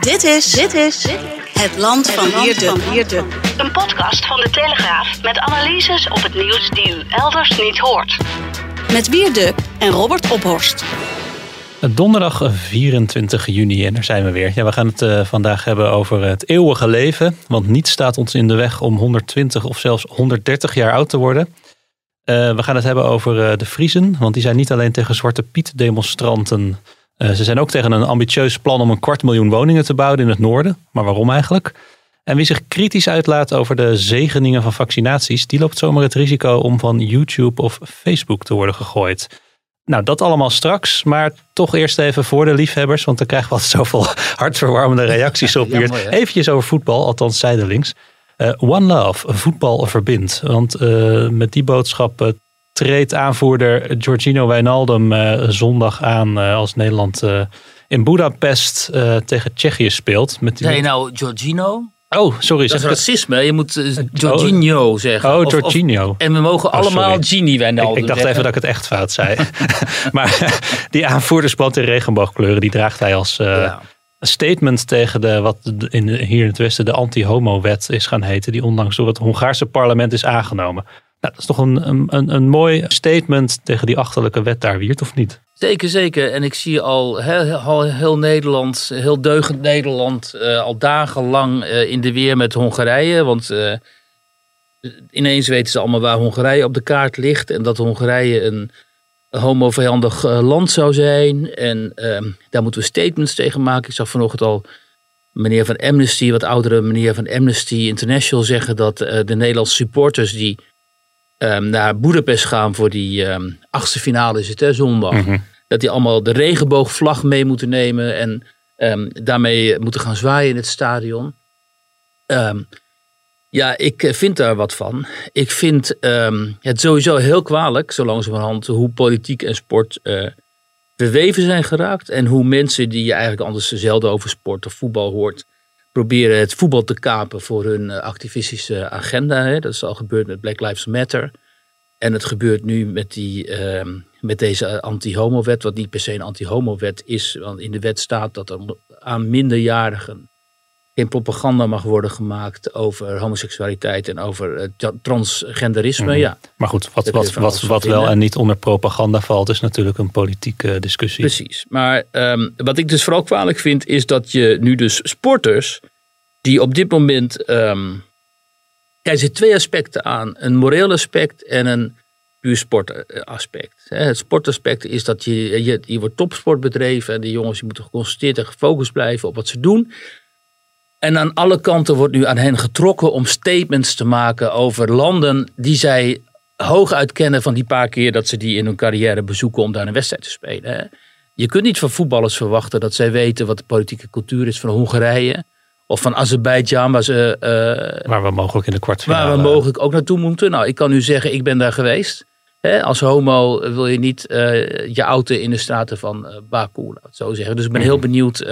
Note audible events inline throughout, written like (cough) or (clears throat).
Dit is, dit is het land van Wierde. Een podcast van de Telegraaf met analyses op het nieuws die u elders niet hoort. Met Wierde en Robert Ophorst. Donderdag 24 juni en daar zijn we weer. Ja, we gaan het uh, vandaag hebben over het eeuwige leven. Want niets staat ons in de weg om 120 of zelfs 130 jaar oud te worden. Uh, we gaan het hebben over uh, de Friezen. Want die zijn niet alleen tegen Zwarte Piet demonstranten uh, ze zijn ook tegen een ambitieus plan om een kwart miljoen woningen te bouwen in het noorden. Maar waarom eigenlijk? En wie zich kritisch uitlaat over de zegeningen van vaccinaties, die loopt zomaar het risico om van YouTube of Facebook te worden gegooid. Nou, dat allemaal straks, maar toch eerst even voor de liefhebbers, want dan krijgen we altijd zoveel (laughs) hartverwarmende reacties op hier. Eventjes over voetbal, althans zijdelings. Uh, One Love, voetbal verbindt. Want uh, met die boodschap treedt aanvoerder Giorgino Wijnaldum uh, zondag aan uh, als Nederland uh, in Budapest tegen Tsjechië speelt. Met die nee, nou Giorgino. Oh, sorry. Dat is racisme. Je moet Giorgino zeggen. Oh, Giorgino. en we mogen oh, allemaal Gini Wijnaldum Ik, ik dacht zeggen. even dat ik het echt fout zei. (laughs) maar (laughs) die aanvoerdersband in regenboogkleuren, die draagt hij als... Ja. Statement tegen de, wat in, hier in het Westen de anti-homo-wet is gaan heten, die onlangs door het Hongaarse parlement is aangenomen. Dat is toch een, een, een mooi statement tegen die achterlijke wet daar, Wiert, of niet? Zeker, zeker. En ik zie al heel, heel, Nederland, heel deugend Nederland, uh, al dagenlang uh, in de weer met Hongarije. Want uh, ineens weten ze allemaal waar Hongarije op de kaart ligt. En dat Hongarije een homovijandig land zou zijn. En ehm, daar moeten we statements tegen maken. Ik zag vanochtend al meneer van Amnesty, wat oudere meneer van Amnesty International zeggen dat de Nederlandse supporters die um, naar Boedapest gaan voor die um, achtste finale is het hè, zondag. Mm -hmm. Dat die allemaal de regenboogvlag mee moeten nemen en um, daarmee moeten gaan zwaaien in het stadion. ja, ik vind daar wat van. Ik vind het sowieso heel kwalijk, zo langzamerhand, hoe politiek en sport uh, verweven zijn geraakt. En hoe mensen die je eigenlijk anders zelden over sport of voetbal hoort, proberen het voetbal te kapen voor hun activistische agenda. Hè. Dat is al gebeurd met Black Lives Matter. En het gebeurt nu met, die, uh, met deze anti-homo-wet, wat niet per se een anti-homo-wet is. Want in de wet staat dat er aan minderjarigen geen propaganda mag worden gemaakt over homoseksualiteit en over uh, transgenderisme. Mm -hmm. ja. Maar goed, wat, wat, wat, wat wel en niet onder propaganda valt, is natuurlijk een politieke discussie. Precies. Maar um, wat ik dus vooral kwalijk vind, is dat je nu dus sporters die op dit moment. Um, er zitten twee aspecten aan. Een moreel aspect en een puur sportaspect. Het sportaspect is dat je, je, je wordt topsport bedreven. En die jongens die moeten geconcentreerd en gefocust blijven op wat ze doen. En aan alle kanten wordt nu aan hen getrokken om statements te maken over landen die zij hooguit kennen van die paar keer dat ze die in hun carrière bezoeken om daar een wedstrijd te spelen. Je kunt niet van voetballers verwachten dat zij weten wat de politieke cultuur is van Hongarije. Of van Azerbeidzjan, waar, ze, uh, waar we mogelijk in de kwartfinale... Waar we mogelijk ook naartoe moeten. Nou, ik kan u zeggen, ik ben daar geweest. Hè, als homo wil je niet uh, je auto in de straten van uh, Baku, laat het zo zeggen. Dus ik ben heel benieuwd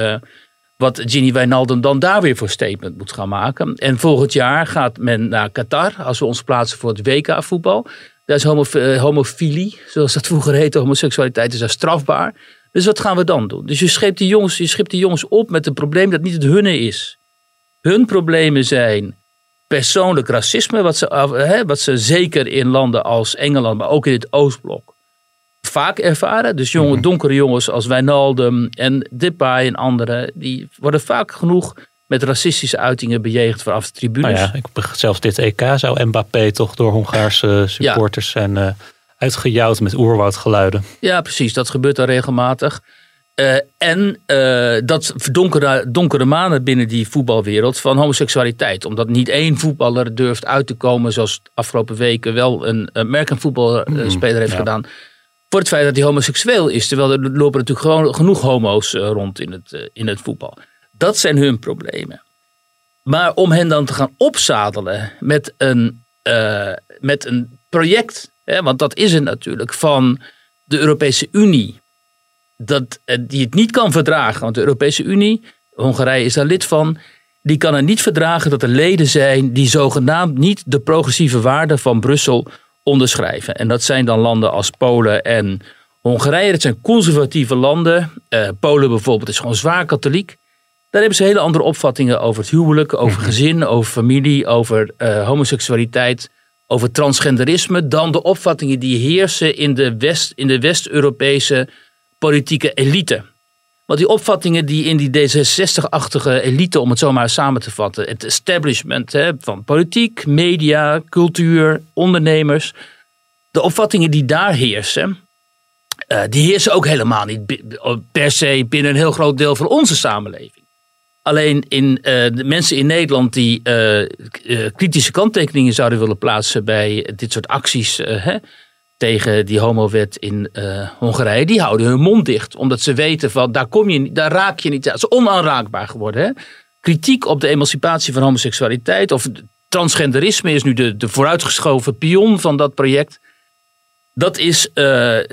wat Ginny Wijnaldum dan daar weer voor statement moet gaan maken. En volgend jaar gaat men naar Qatar, als we ons plaatsen voor het WK voetbal. Daar is homo homofilie, zoals dat vroeger heette, homoseksualiteit is daar strafbaar. Dus wat gaan we dan doen? Dus je schept die jongens, je schept die jongens op met een probleem dat niet het hunne is. Hun problemen zijn persoonlijk racisme, wat ze, hè, wat ze zeker in landen als Engeland, maar ook in het Oostblok vaak ervaren. Dus jonge, donkere jongens als Wijnaldum en Depay en anderen, die worden vaak genoeg met racistische uitingen bejegend vanaf de tribunes. Nou ja, ik, zelfs dit EK zou Mbappé toch door Hongaarse supporters ja. zijn uh, uitgejouwd met oerwoudgeluiden. Ja, precies. Dat gebeurt dan regelmatig. Eh, en eh, dat donkere, donkere manen binnen die voetbalwereld van homoseksualiteit. Omdat niet één voetballer durft uit te komen, zoals afgelopen weken wel een American voetbalspeler heeft ja. gedaan. Voor het feit dat hij homoseksueel is. Terwijl er lopen natuurlijk gewoon genoeg homo's eh, rond in het, eh, in het voetbal. Dat zijn hun problemen. Maar om hen dan te gaan opzadelen met een, eh, met een project, hè, want dat is het natuurlijk, van de Europese Unie, dat, die het niet kan verdragen. Want de Europese Unie, Hongarije is daar lid van, die kan het niet verdragen dat er leden zijn die zogenaamd niet de progressieve waarden van Brussel onderschrijven. En dat zijn dan landen als Polen en Hongarije. Dat zijn conservatieve landen. Eh, Polen bijvoorbeeld is gewoon zwaar katholiek. Daar hebben ze hele andere opvattingen over het huwelijk, over gezin, over familie, over eh, homoseksualiteit, over transgenderisme. Dan de opvattingen die heersen in de, West, in de West-Europese politieke elite. Want die opvattingen die in die D66-achtige elite, om het zo maar samen te vatten, het establishment hè, van politiek, media, cultuur, ondernemers, de opvattingen die daar heersen, eh, die heersen ook helemaal niet per se binnen een heel groot deel van onze samenleving. Alleen in, eh, de mensen in Nederland die eh, kritische kanttekeningen zouden willen plaatsen bij dit soort acties hè, tegen die homowet in eh, Hongarije, die houden hun mond dicht. Omdat ze weten van daar, kom je, daar raak je niet. Het is onaanraakbaar geworden. Hè? Kritiek op de emancipatie van homoseksualiteit of transgenderisme is nu de, de vooruitgeschoven pion van dat project. Dat is, eh,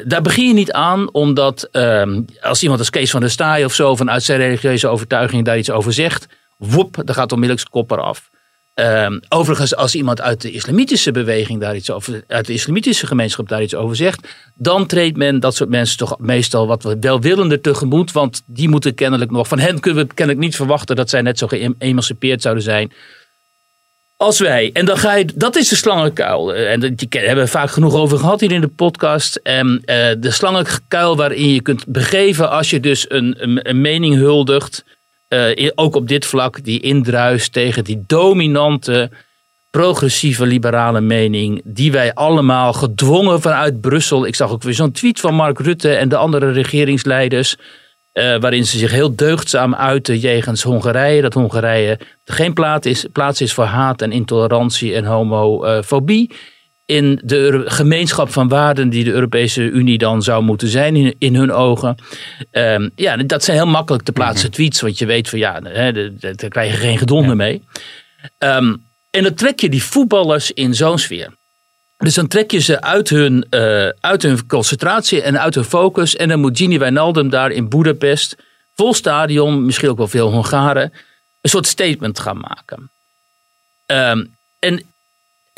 daar begin je niet aan, omdat ehm, als iemand als Kees van der Staaij of zo vanuit zijn religieuze overtuiging daar iets over zegt, woep, dan gaat onmiddellijk zijn kop eraf. Ehm, overigens, als iemand uit de islamitische beweging daar iets over, uit de islamitische gemeenschap daar iets over zegt, dan treedt men dat soort mensen toch meestal wat welwillender tegemoet, want die moeten kennelijk nog, van hen kunnen we kennelijk niet verwachten dat zij net zo geëmancipeerd zouden zijn als wij. En dan ga je, dat is de slangenkuil. Eh, En die hebben we vaak genoeg over gehad hier in de podcast. En eh, de slangenkuil waarin je kunt begeven als je dus een, een, een mening huldigt. Eh, ook op dit vlak, die indruist tegen die dominante, progressieve, liberale mening. Die wij allemaal gedwongen vanuit Brussel. Ik zag ook weer zo'n tweet van Mark Rutte en de andere regeringsleiders. eh, waarin ze zich heel deugdzaam uiten jegens Hongarije. Dat Hongarije geen plaats is, plaats is voor haat en intolerantie en homofobie. In de gemeenschap van waarden die de Europese Unie dan zou moeten zijn in, in hun ogen. Ehm, ja, dat zijn heel makkelijk te plaatsen tweets. Want je weet van ja, daar krijg je geen gedonder mee. Ehm, en dan trek je die voetballers in zo'n sfeer. Dus dan trek je ze uit hun, eh, uit hun concentratie en uit hun focus. En dan moet Gini Wijnaldum daar in Budapest, vol stadion, misschien ook wel veel Hongaren, een soort statement gaan maken. Ehm, en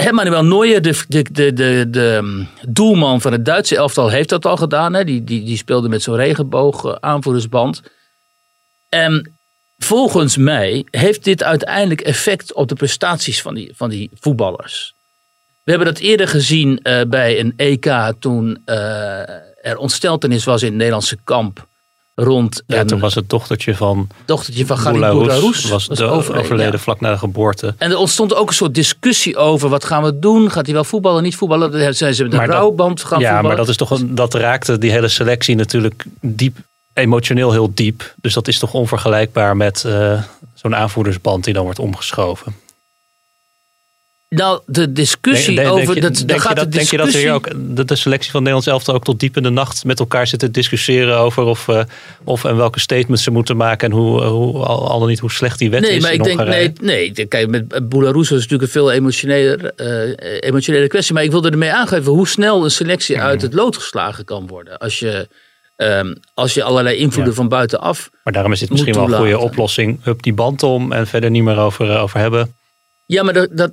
hè, Manuel Neuer, de, de, de, de, um, doelman van het Duitse elftal, heeft dat al gedaan. Hè? Die, die, die speelde met zo'n regenboog eh, aanvoerdersband. En volgens mij heeft dit uiteindelijk effect op de prestaties van die, van die voetballers. We hebben dat eerder gezien eh, bij een EK toen eh, er ontsteltenis was in het Nederlandse kamp rond Ja, toen was het dochtertje van dochtertje van. Roes was, de, overleden, ja. vlak na de geboorte. En er ontstond ook een soort discussie over wat gaan we doen? Gaat hij wel voetballen, niet voetballen? Zijn ze met een rouwband gaan ja, voetballen. maar dat, is toch een, dat raakte die hele selectie natuurlijk diep, emotioneel heel diep. Dus dat is toch onvergelijkbaar met eh, zo'n aanvoerdersband die dan wordt omgeschoven. Nou, de discussie Denk- denk- over... denk je- dat, denk, je dat, de denk je dat discussie... er hier ook de, de selectie van Nederlands elftal ook tot diep in de nacht met elkaar zitten discussiëren over of, eh, of en welke statements ze moeten maken en hoe, hoe al, al dan niet hoe slecht die wet Nee, is maar in ik denk, nee, nee, kijk, met Boularoes was natuurlijk een veel emotioneler, eh, emotionele kwestie. Maar ik wilde ermee aangeven hoe snel een selectie uit het lood geslagen kan worden. Als je, ehm, als je allerlei invloeden Ja. van buitenaf Maar daarom is dit misschien wel een goede oplossing. Hup die band om en verder niet meer over, eh, over hebben. Ja, maar dat, dat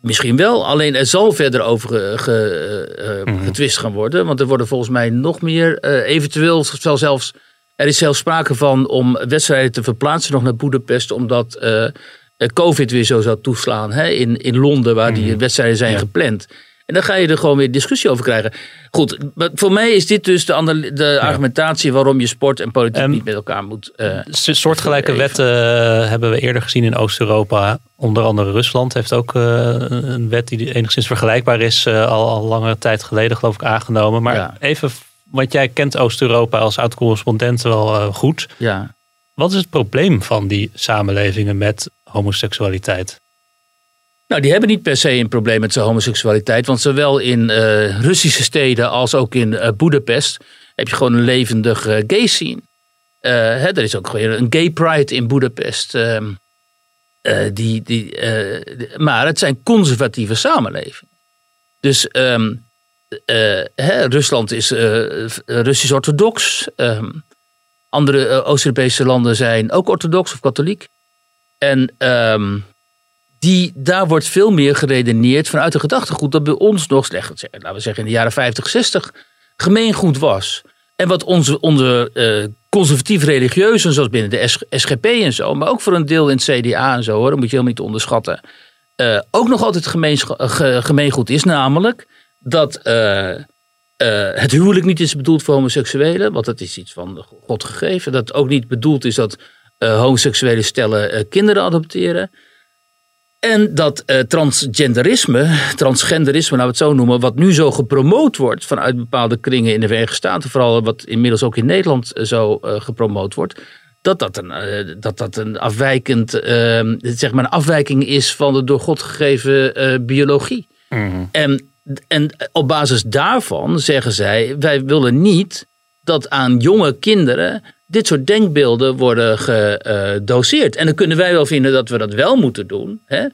misschien wel. Alleen er zal verder over ge- ge- eh, Mhm. getwist gaan worden. Want er worden volgens mij nog meer. eh, eventueel zal zelfs. Er is zelfs sprake van om wedstrijden te verplaatsen nog naar Boedapest. Omdat eh, eh, COVID weer zo zou toeslaan hè, in, in Londen, waar die wedstrijden zijn Mhm. Ja. gepland. En dan ga je er gewoon weer discussie over krijgen. Goed, voor mij is dit dus de, de argumentatie waarom je sport en politiek Ehm, niet met elkaar moet. S- Soortgelijke wetten eh, hebben we eerder gezien in Oost-Europa. Onder andere Rusland heeft ook eh, een wet die enigszins vergelijkbaar is. al, al lange tijd geleden geloof ik aangenomen. Maar Ja. even want jij kent Oost-Europa als oud-correspondent wel goed. Ja. Wat is het probleem van die samenlevingen met homoseksualiteit? Nou, die hebben niet per se een probleem met zijn homoseksualiteit. Want zowel in eh, Russische steden als ook in uh, Budapest heb je gewoon een levendige gay scene. Hè, er is ook gewoon een gay pride in Budapest. Ehm, die, die, maar het zijn conservatieve samenlevingen. Dus ehm, hè, Rusland is Russisch-orthodox. Ehm, andere Oost-Europese landen zijn ook orthodox of katholiek. En die, daar wordt veel meer geredeneerd vanuit de gedachtegoed dat bij ons nog slecht, laten we zeggen in de jaren 50, 60, gemeengoed was. En wat onze, onze uh, conservatief religieuzen, zoals binnen de SGP en zo, maar ook voor een deel in het CDA en zo, hoor, dat moet je helemaal niet onderschatten, uh, ook nog altijd gemeengoed is. Namelijk dat het huwelijk niet is bedoeld voor homoseksuelen, want dat is iets van God gegeven. Dat ook niet bedoeld is dat homoseksuele stellen kinderen adopteren. En dat uh, transgenderisme, transgenderisme, nou we het zo noemen, wat nu zo gepromoot wordt vanuit bepaalde kringen in de Verenigde Staten, vooral wat inmiddels ook in Nederland uh, zo uh, gepromoot wordt, dat dat een, dat dat een afwijkend, zeg maar een afwijking is van de door God gegeven biologie. Mm En, en op basis daarvan zeggen zij, wij willen niet dat aan jonge kinderen dit soort denkbeelden worden gedoseerd. En dan kunnen wij wel vinden dat we dat wel moeten doen. Hè?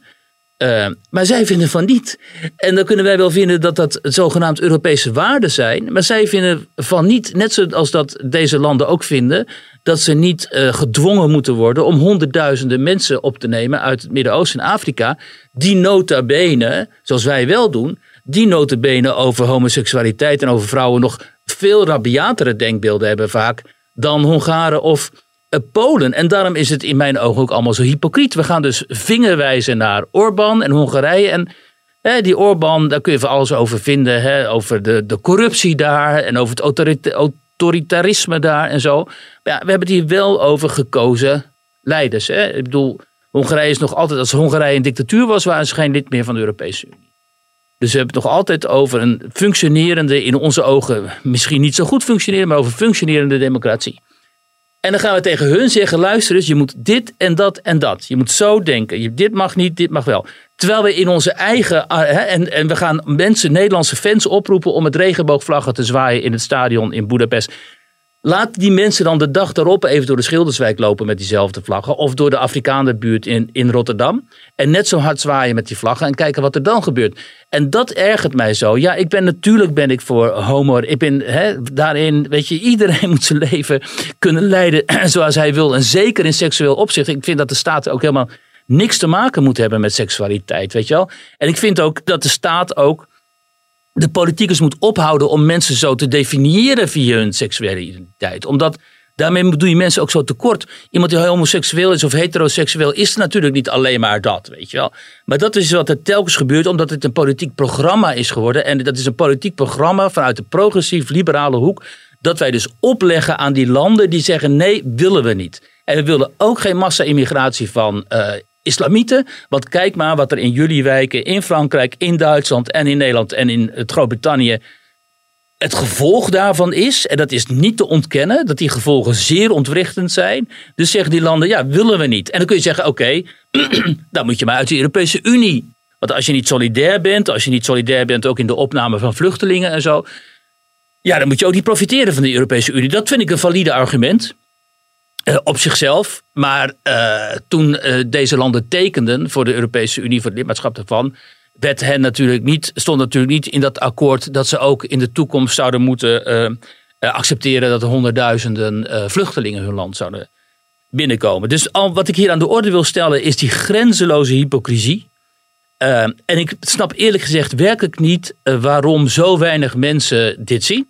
Uh, maar zij vinden van niet. En dan kunnen wij wel vinden dat dat zogenaamd Europese waarden zijn. Maar zij vinden van niet, net zoals dat deze landen ook vinden, dat ze niet uh, gedwongen moeten worden om honderdduizenden mensen op te nemen uit het Midden-Oosten en Afrika. Die nota bene, zoals wij wel doen, die nota bene over homoseksualiteit en over vrouwen nog veel rabiatere denkbeelden hebben vaak dan Hongaren of uh, Polen. En daarom is het in mijn ogen ook allemaal zo hypocriet. We gaan dus vingerwijzen naar Orbán en Hongarije. En hè, die Orbán, daar kun je van alles over vinden. Hè, over de, de corruptie daar en over het autoritarisme daar en zo. Maar ja, we hebben het hier wel over gekozen leiders. Hè. Ik bedoel, Hongarije is nog altijd, als Hongarije een dictatuur was, waren ze geen lid meer van de Europese Unie. Dus we hebben het nog altijd over een functionerende, in onze ogen misschien niet zo goed functioneren, maar over functionerende democratie. En dan gaan we tegen hun zeggen: luister eens, je moet dit en dat en dat. Je moet zo denken. Je, dit mag niet, dit mag wel. Terwijl we in onze eigen. Ah, hè, en, en we gaan mensen, Nederlandse fans oproepen om het regenboogvlaggen te zwaaien in het stadion in Budapest. Laat die mensen dan de dag daarop even door de Schilderswijk lopen met diezelfde vlaggen. Of door de Afrikaanderbuurt in, in Rotterdam. En net zo hard zwaaien met die vlaggen en kijken wat er dan gebeurt. En dat ergert mij zo. Ja, ik ben natuurlijk ben ik voor homo. Ik ben daarin, weet je, iedereen (laughs) moet zijn leven kunnen leiden (clears throat) zoals hij wil. En zeker in seksueel opzicht. Ik vind dat de staat ook helemaal niks te maken moet hebben met seksualiteit, weet je wel. En ik vind ook dat de staat ook de politicus moet ophouden om mensen zo te definiëren via hun seksuele identiteit. Omdat daarmee doe je mensen ook zo tekort. Iemand die homoseksueel is of heteroseksueel is natuurlijk niet alleen maar dat, weet je wel. Maar dat is wat er telkens gebeurt omdat het een politiek programma is geworden. En dat is een politiek programma vanuit de progressief-liberale hoek. Dat wij dus opleggen aan die landen die zeggen nee, willen we niet. En we willen ook geen massa-immigratie van uh, islamieten. Want kijk maar wat er in jullie wijken, in Frankrijk, in Duitsland en in Nederland en in Groot-Brittannië. Het gevolg daarvan is, en dat is niet te ontkennen, dat die gevolgen zeer ontwrichtend zijn. Dus zeggen die landen, ja, willen we niet. En dan kun je zeggen, oké, (clears throat) dan moet je maar uit de Europese Unie. Want als je niet solidair bent, als je niet solidair bent ook in de opname van vluchtelingen en zo. Ja, dan moet je ook niet profiteren van de Europese Unie. Dat vind ik een valide argument. Uh, op zichzelf. Maar uh, toen uh, deze landen tekenden voor de Europese Unie, voor het lidmaatschap ervan, werd hen natuurlijk niet, stond natuurlijk niet in dat akkoord dat ze ook in de toekomst zouden moeten accepteren dat er honderdduizenden vluchtelingen hun land zouden binnenkomen. Dus al wat ik hier aan de orde wil stellen is die grenzeloze hypocrisie. en ik snap eerlijk gezegd werkelijk niet waarom zo weinig mensen dit zien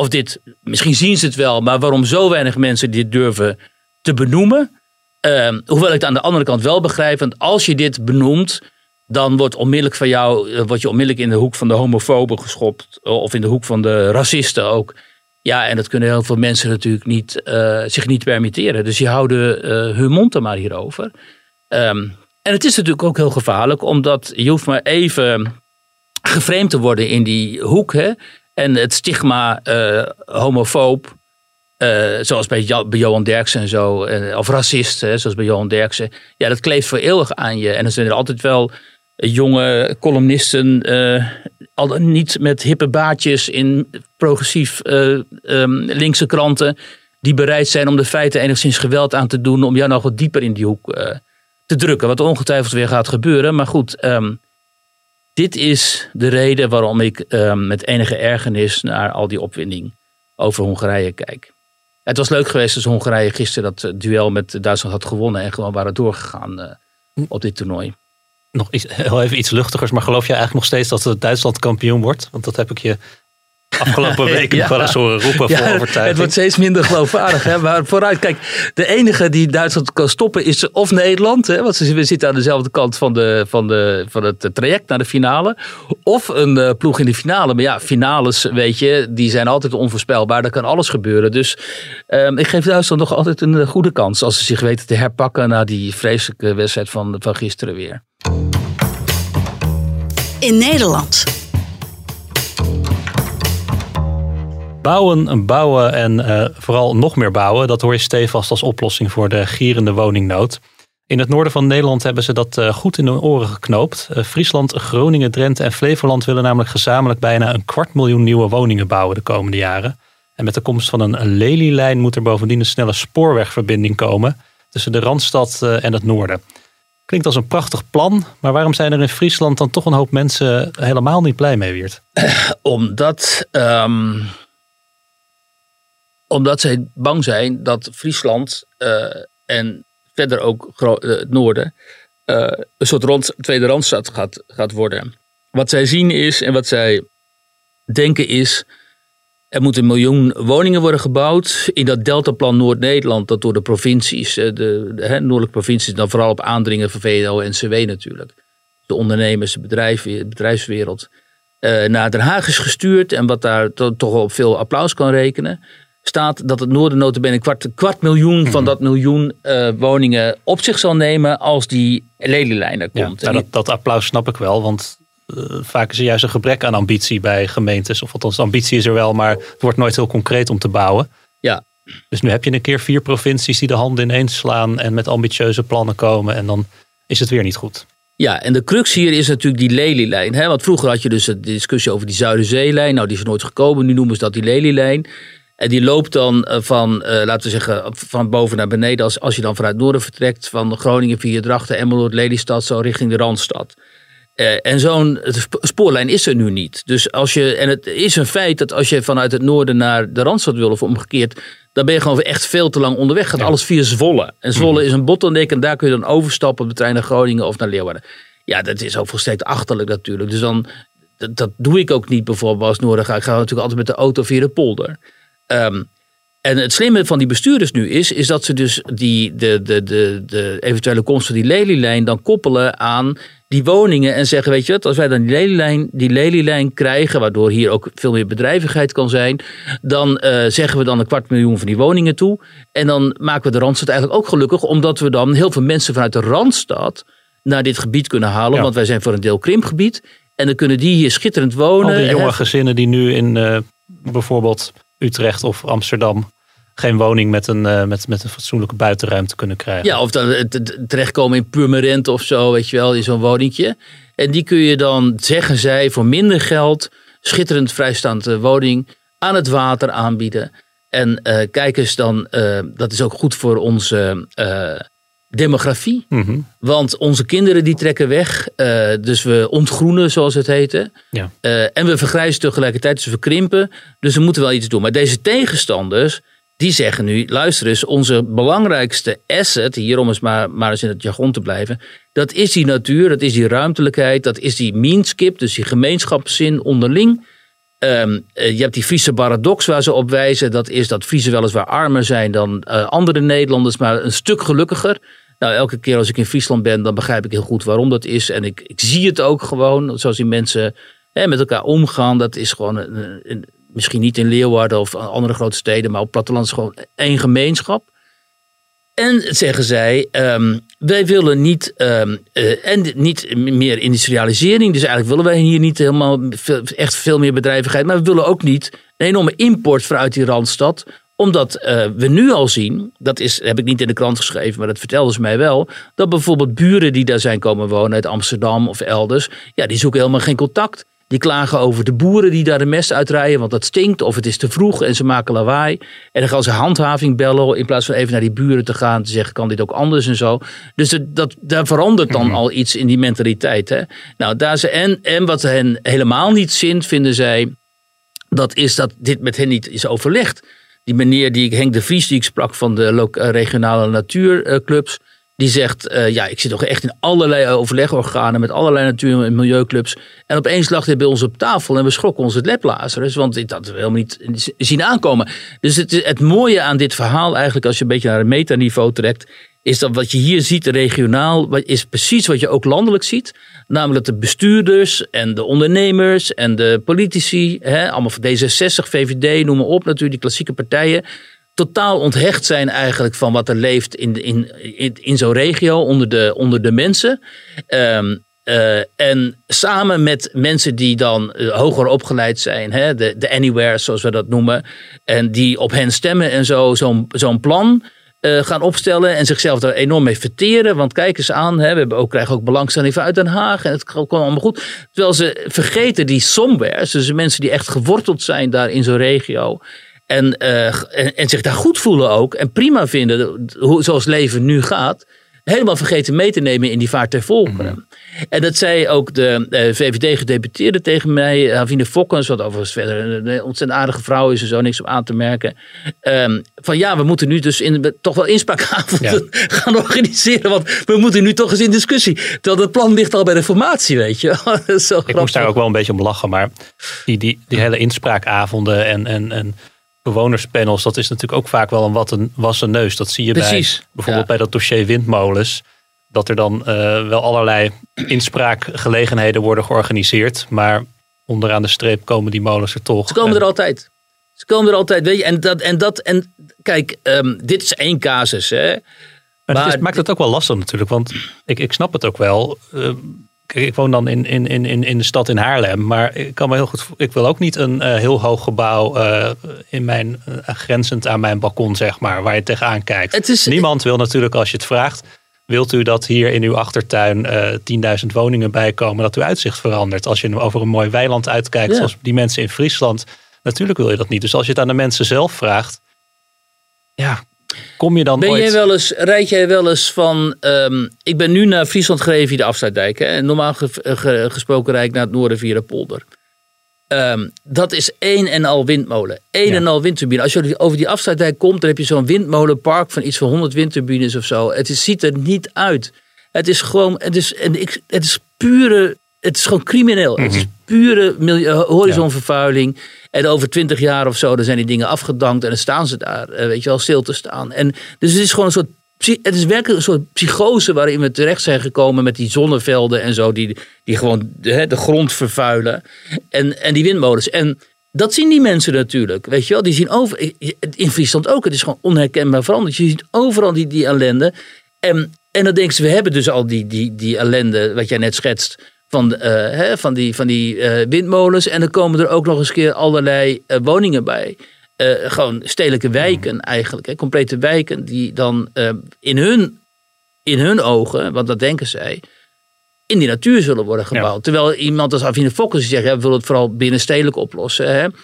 of dit, misschien zien ze het wel, maar waarom zo weinig mensen dit durven te benoemen. Uh, hoewel ik het aan de andere kant wel begrijp, want als je dit benoemt, dan wordt onmiddellijk van jou, eh, word je onmiddellijk in de hoek van de homofoben geschopt, eh, of in de hoek van de racisten ook. Ja, en dat kunnen heel veel mensen natuurlijk niet, uh, zich niet permitteren. Dus die houden uh, hun mond er maar hierover. Um, en het is natuurlijk ook heel gevaarlijk, omdat je hoeft maar even geframed te worden in die hoek. Hè? En het stigma uh, homofoob, uh, zoals bij, jo bij, Johan Derksen en zo, uh, of racist, hè, zoals bij Johan Derksen. Ja, dat kleeft voor eeuwig aan je. En er zijn er altijd wel jonge columnisten, al niet met hippe baadjes in progressief um, linkse kranten, die bereid zijn om de feiten enigszins geweld aan te doen, om jou nog wat dieper in die hoek te drukken. Wat ongetwijfeld weer gaat gebeuren. Maar goed, um, dit is de reden waarom ik um, met enige ergernis naar al die opwinding over Hongarije kijk. Het was leuk geweest als Hongarije gisteren dat duel met Duitsland had gewonnen en gewoon waren doorgegaan uh, op dit toernooi. Nog iets, heel even iets luchtigers, maar geloof je eigenlijk nog steeds dat Duitsland kampioen wordt? Want dat heb ik je afgelopen weken (laughs) ja. nog wel eens horen roepen ja, voor overtuiging. Het wordt steeds minder geloofwaardig. hè? Maar vooruit, kijk, de enige die Duitsland kan stoppen is of Nederland. Hè? Want we zitten aan dezelfde kant van, de, van, de, van het traject naar de finale. Of een uh, ploeg in de finale. Maar ja, finales, weet je, die zijn altijd onvoorspelbaar. Daar kan alles gebeuren. Dus um, ik geef Duitsland nog altijd een goede kans. Als ze zich weten te herpakken na die vreselijke wedstrijd van, van gisteren weer. In Nederland. Bouwen, bouwen en uh, vooral nog meer bouwen, dat hoor je stevast als oplossing voor de gierende woningnood. In het noorden van Nederland hebben ze dat uh, goed in hun oren geknoopt. Uh, Friesland, Groningen, Drenthe en Flevoland willen namelijk gezamenlijk bijna een kwart miljoen nieuwe woningen bouwen de komende jaren. En met de komst van een, lelielijn moet er bovendien een snelle spoorwegverbinding komen tussen de Randstad en het noorden. Klinkt als een prachtig plan, maar waarom zijn er in Friesland dan toch een hoop mensen helemaal niet blij mee, Wiert? (clears throat) Omdat um omdat zij bang zijn dat Friesland uh, en verder ook uh, het noorden uh, een soort rond, tweede randstad gaat, gaat worden. Wat zij zien is en wat zij denken is. Er moeten een miljoen woningen worden gebouwd in dat deltaplan Noord-Nederland, dat door de provincies, de, de, de noordelijke provincies, dan vooral op aandringen van VNO en CW natuurlijk, de ondernemers, de, bedrijf, de bedrijfswereld, naar Den Haag is gestuurd en wat daar to, toch op veel applaus kan rekenen staat dat het noorden notabene een kwart, kwart miljoen van mhm. dat miljoen uh, woningen op zich zal nemen als die lelielijn er komt. Ja, dat, dat, applaus snap ik wel, want uh, vaak is er juist een gebrek aan ambitie bij gemeentes. Of althans, ambitie is er wel, maar het wordt nooit heel concreet om te bouwen. Ja. Dus nu heb je een keer vier provincies die de handen ineens slaan en met ambitieuze plannen komen en dan is het weer niet goed. Ja, en de crux hier is natuurlijk die lelielijn. Hè? Want vroeger had je dus de discussie over die Zuiderzeelijn. Nou, die is nooit gekomen. Nu noemen ze dat die lelielijn. En die loopt dan eh, van, uh, laten we zeggen, van boven naar beneden. Als, als je dan vanuit Noorden vertrekt, van Groningen via Drachten, Emmeloord, Lelystad, zo richting de Randstad. Uh, en zo'n spoorlijn is er nu niet. Dus als je, en het is een feit dat als je vanuit het noorden naar de Randstad wil of omgekeerd, dan ben je gewoon echt veel te lang onderweg. Gaat alles via Zwolle. En Zwolle mhm. is een bottleneck en daar kun je dan overstappen op de trein naar Groningen of naar Leeuwarden. Ja, dat is ook volstrekt achterlijk natuurlijk. Dus dan, dat, dat doe ik ook niet bijvoorbeeld als Noorden ga. Ik ga natuurlijk altijd met de auto via de polder. Um, en het slimme van die bestuurders nu is, is dat ze dus die, de, de, de, de eventuele komst van die lelielijn dan koppelen aan die woningen en zeggen, weet je wat, als wij dan die lelielijn, die lelielijn krijgen, waardoor hier ook veel meer bedrijvigheid kan zijn, dan uh, zeggen we dan een kwart miljoen van die woningen toe. En dan maken we de Randstad eigenlijk ook gelukkig, omdat we dan heel veel mensen vanuit de Randstad naar dit gebied kunnen halen, want wij zijn voor een deel krimpgebied. En dan kunnen die hier schitterend wonen. Al die jonge gezinnen die nu in uh, bijvoorbeeld Utrecht of Amsterdam geen woning met een, uh, met, met een fatsoenlijke buitenruimte kunnen krijgen. Ja, of dan terechtkomen in Purmerend of zo, weet je wel, in zo'n woningje. En die kun je dan, zeggen zij, voor minder geld schitterend vrijstaande woning aan het water aanbieden. En uh, kijk eens dan, uh, dat is ook goed voor onze demografie. Mhm. Want onze kinderen die trekken weg. Uh, dus we ontgroenen, zoals het heette. Ja. Uh, en we vergrijzen tegelijkertijd, dus we krimpen. Dus we moeten wel iets doen. Maar deze tegenstanders, die zeggen nu... luister eens, onze belangrijkste asset... hier om eens maar, maar eens in het jargon te blijven... dat is die natuur, dat is die ruimtelijkheid... dat is die meanskip, dus die gemeenschapszin onderling... Um, je hebt die Friese paradox waar ze op wijzen. Dat is dat Friese weliswaar armer zijn dan uh, andere Nederlanders, maar een stuk gelukkiger. Nou, elke keer als ik in Friesland ben, dan begrijp ik heel goed waarom dat is. En ik, ik zie het ook gewoon, zoals die mensen hè, met elkaar omgaan. Dat is gewoon, een, misschien niet in Leeuwarden of andere grote steden, maar op platteland is gewoon één gemeenschap. En zeggen zij, um, wij willen niet, ehm, eh, en niet meer industrialisering. Dus eigenlijk willen wij hier niet helemaal echt veel meer bedrijvigheid. Maar we willen ook niet een enorme import vanuit die Randstad omdat eh, we nu al zien, dat is, heb ik niet in de krant geschreven, maar dat vertelden ze mij wel. Dat bijvoorbeeld buren die daar zijn komen wonen uit Amsterdam of elders. Ja, die zoeken helemaal geen contact. Die klagen over de boeren die daar de mest uitrijden, want dat stinkt of het is te vroeg en ze maken lawaai. En dan gaan ze handhaving bellen in plaats van even naar die buren te gaan te zeggen, kan dit ook anders en zo. Dus dat, dat, daar verandert dan al iets in die mentaliteit. Hè? Nou, daar ze, en, en wat hen helemaal niet zint, vinden zij, dat is dat dit met hen niet is overlegd. Die meneer die ik, Henk de Vries, die ik sprak van de regionale natuurclubs. Die zegt, eh, ja, ik zit toch echt in allerlei overlegorganen met allerlei natuur- en milieuclubs. En opeens lag hij bij ons op tafel en we schrokken ons het leplazers. Want dit hadden we helemaal niet zien aankomen. Dus het, het mooie aan dit verhaal eigenlijk, als je een beetje naar het metaniveau trekt, is dat wat je hier ziet regionaal, is precies wat je ook landelijk ziet. Namelijk de bestuurders en de ondernemers en de politici, hè, allemaal van D66, VVD, noem maar op, natuurlijk die klassieke partijen, totaal onthecht zijn eigenlijk van wat er leeft in, in, in, zo'n regio onder de, onder de mensen. Ehm, eh, en samen met mensen die dan eh, hoger opgeleid zijn, hè, de, de anywheres zoals we dat noemen, en die op hen stemmen en zo, zo'n zo'n plan eh, gaan opstellen en zichzelf daar enorm mee verteren. Want kijk eens aan, hè, we hebben ook, krijgen ook belangstelling vanuit Den Haag en het komt allemaal goed. Terwijl ze vergeten die somewheres, dus de mensen die echt geworteld zijn daar in zo'n regio. En, eh, en, en zich daar goed voelen ook. En prima vinden, hoe, zoals leven nu gaat. Helemaal vergeten mee te nemen in die vaart ter volgeren. En dat zei ook de eh, VVD-gedeputeerde tegen mij, Havine Fokkens, wat overigens verder een, ontzettend aardige vrouw is en zo, niks op aan te merken. Ehm, van ja, we moeten nu dus in, toch wel inspraakavonden (laughs) gaan organiseren, want we moeten nu toch eens in discussie. Terwijl het plan ligt al bij de formatie, weet je. (laughs) Zo Ik moest daar ook wel een beetje om lachen, maar die, die, die hele inspraakavonden en, en, en bewonerspanels, dat is natuurlijk ook vaak wel een wat een wassen neus. Dat zie je Precies, bij bijvoorbeeld ja. bij dat dossier windmolens. Dat er dan eh, wel allerlei inspraakgelegenheden worden georganiseerd, maar onderaan de streep komen die molens er toch. Ze komen En- er altijd. Ze komen er altijd, weet je. En dat, en dat, en kijk, ehm, dit is één casus, hè. Maar, het is- maakt het ook wel lastig natuurlijk, want ik, ik snap het ook wel. Eh, kijk, ik woon dan in, in, in, in in de stad in Haarlem, maar ik kan me heel goed. Ik wil ook niet een eh, heel hoog gebouw eh, in mijn eh, grenzend aan mijn balkon, zeg maar, waar je tegenaan kijkt. Het is- Niemand wil natuurlijk als je het vraagt. Wilt u dat hier in uw achtertuin eh 10.000 woningen bijkomen, dat uw uitzicht verandert? Als je over een mooi weiland uitkijkt, Ja. zoals die mensen in Friesland. Natuurlijk wil je dat niet. Dus als je het aan de mensen zelf vraagt, ja, kom je dan Ben ooit... jij wel eens, rijd jij wel eens van. ehm, ik ben nu naar Friesland gereden via de afsluitdijk. Hè, en normaal ge- ge- gesproken rijd ik naar het noorden via de polder. Ehm, dat is één en al windmolen. Ja. en al windturbine. Als je over die afsluitdijk komt, dan heb je zo'n windmolenpark van iets van 100 windturbines of zo. Het is, ziet er niet uit. Het is gewoon, het is, het is pure, het is gewoon crimineel. Het is pure milieu- eh, horizonvervuiling. En over twintig jaar of zo, dan zijn die dingen afgedankt en dan staan ze daar, eh, weet je wel, stil te staan. En dus het is gewoon een soort, het is werkelijk een soort psychose waarin we terecht zijn gekomen met die zonnevelden en zo, die, die gewoon de, de grond vervuilen. En, en die windmolens. En dat zien die mensen natuurlijk, weet je wel. Die zien over, in Friesland ook, het is gewoon onherkenbaar veranderd. Je ziet overal die, die ellende. En, en dan denken ze, we hebben dus al die, die, die ellende, wat jij net schetst, van, eh, hè, van die, van die eh, windmolens. En dan komen er ook nog eens een keer allerlei eh, woningen bij. Gewoon stedelijke wijken eigenlijk, hè, complete wijken, die dan in, hun, in hun ogen, want dat denken zij, in die natuur zullen worden gebouwd. Terwijl iemand als Avine Fokkers zegt, ja, we willen het vooral binnenstedelijk oplossen. Hè. Het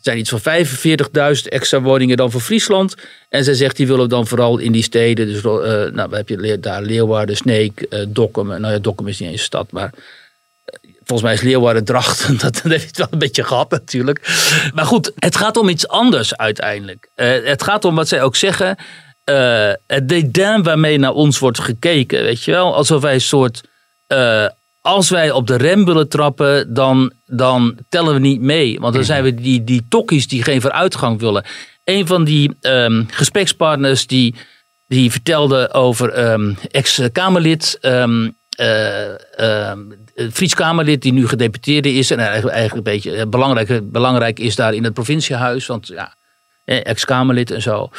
zijn iets van 45.000 extra woningen dan voor Friesland. En zij zegt, die willen we dan vooral in die steden. Dus eh, nou, hebben je daar Leeuwarden, Sneek, eh Dokkum. Nou ja, Dokkum is niet eens een stad, maar volgens mij is Leeuwarden Drachten. (laughs) Dat, dat heeft wel een beetje gehad natuurlijk. Maar goed, het gaat om iets anders uiteindelijk. Eh, het gaat om wat zij ook zeggen. eh, het dédain waarmee naar ons wordt gekeken. Weet je wel? Alsof wij een soort... eh, als wij op de rem willen trappen, dan, dan tellen we niet mee. Want dan zijn we die, die tokkies die geen vooruitgang willen. Een van die ehm, gesprekspartners die, die vertelde over ehm, ex-Kamerlid, ehm eh, ehm, Fries Kamerlid die nu gedeputeerde is. En eigenlijk, een beetje eh, belangrijk, belangrijk is daar in het provinciehuis. Want ja, eh, ex-Kamerlid en zo.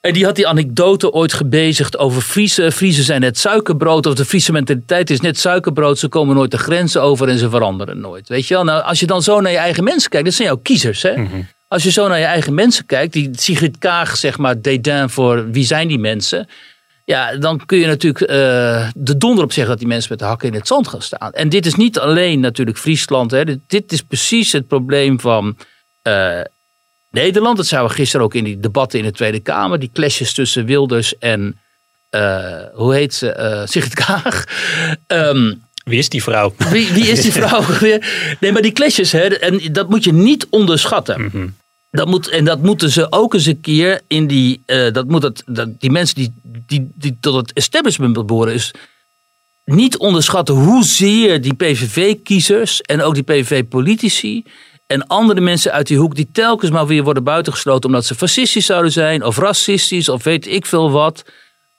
En die had die anekdote ooit gebezigd over Friese. Friese zijn net suikerbrood. Of de Friese mentaliteit is net suikerbrood. Ze komen nooit de grenzen over en ze veranderen nooit. Weet je wel? Nou, als je dan zo naar je eigen mensen kijkt. Dat zijn jouw kiezers. Hè? Als je zo naar je eigen mensen kijkt. Die Sigrid Kaag, zeg maar, dédain voor wie zijn die mensen. Ja, dan kun je natuurlijk eh, de donder op zeggen dat die mensen met de hakken in het zand gaan staan. En dit is niet alleen natuurlijk Friesland. Hè. Dit, dit is precies het probleem van eh, Nederland. Dat zagen we gisteren ook in die debatten in de Tweede Kamer. Die clashes tussen Wilders en, eh, hoe heet ze, Sigrid Kaag. (laughs) Ehm, Wie is die vrouw? wie, wie is die (laughs) vrouw? Nee, maar die clashes, hè, en dat moet je niet onderschatten. Dat moet, en dat moeten ze ook eens een keer in die. eh, dat moet het, dat, die mensen die, die, die tot het establishment behoren, is niet onderschatten hoezeer die PVV-kiezers en ook die PVV-politici en andere mensen uit die hoek die telkens maar weer worden buitengesloten omdat ze fascistisch zouden zijn of racistisch of weet ik veel wat.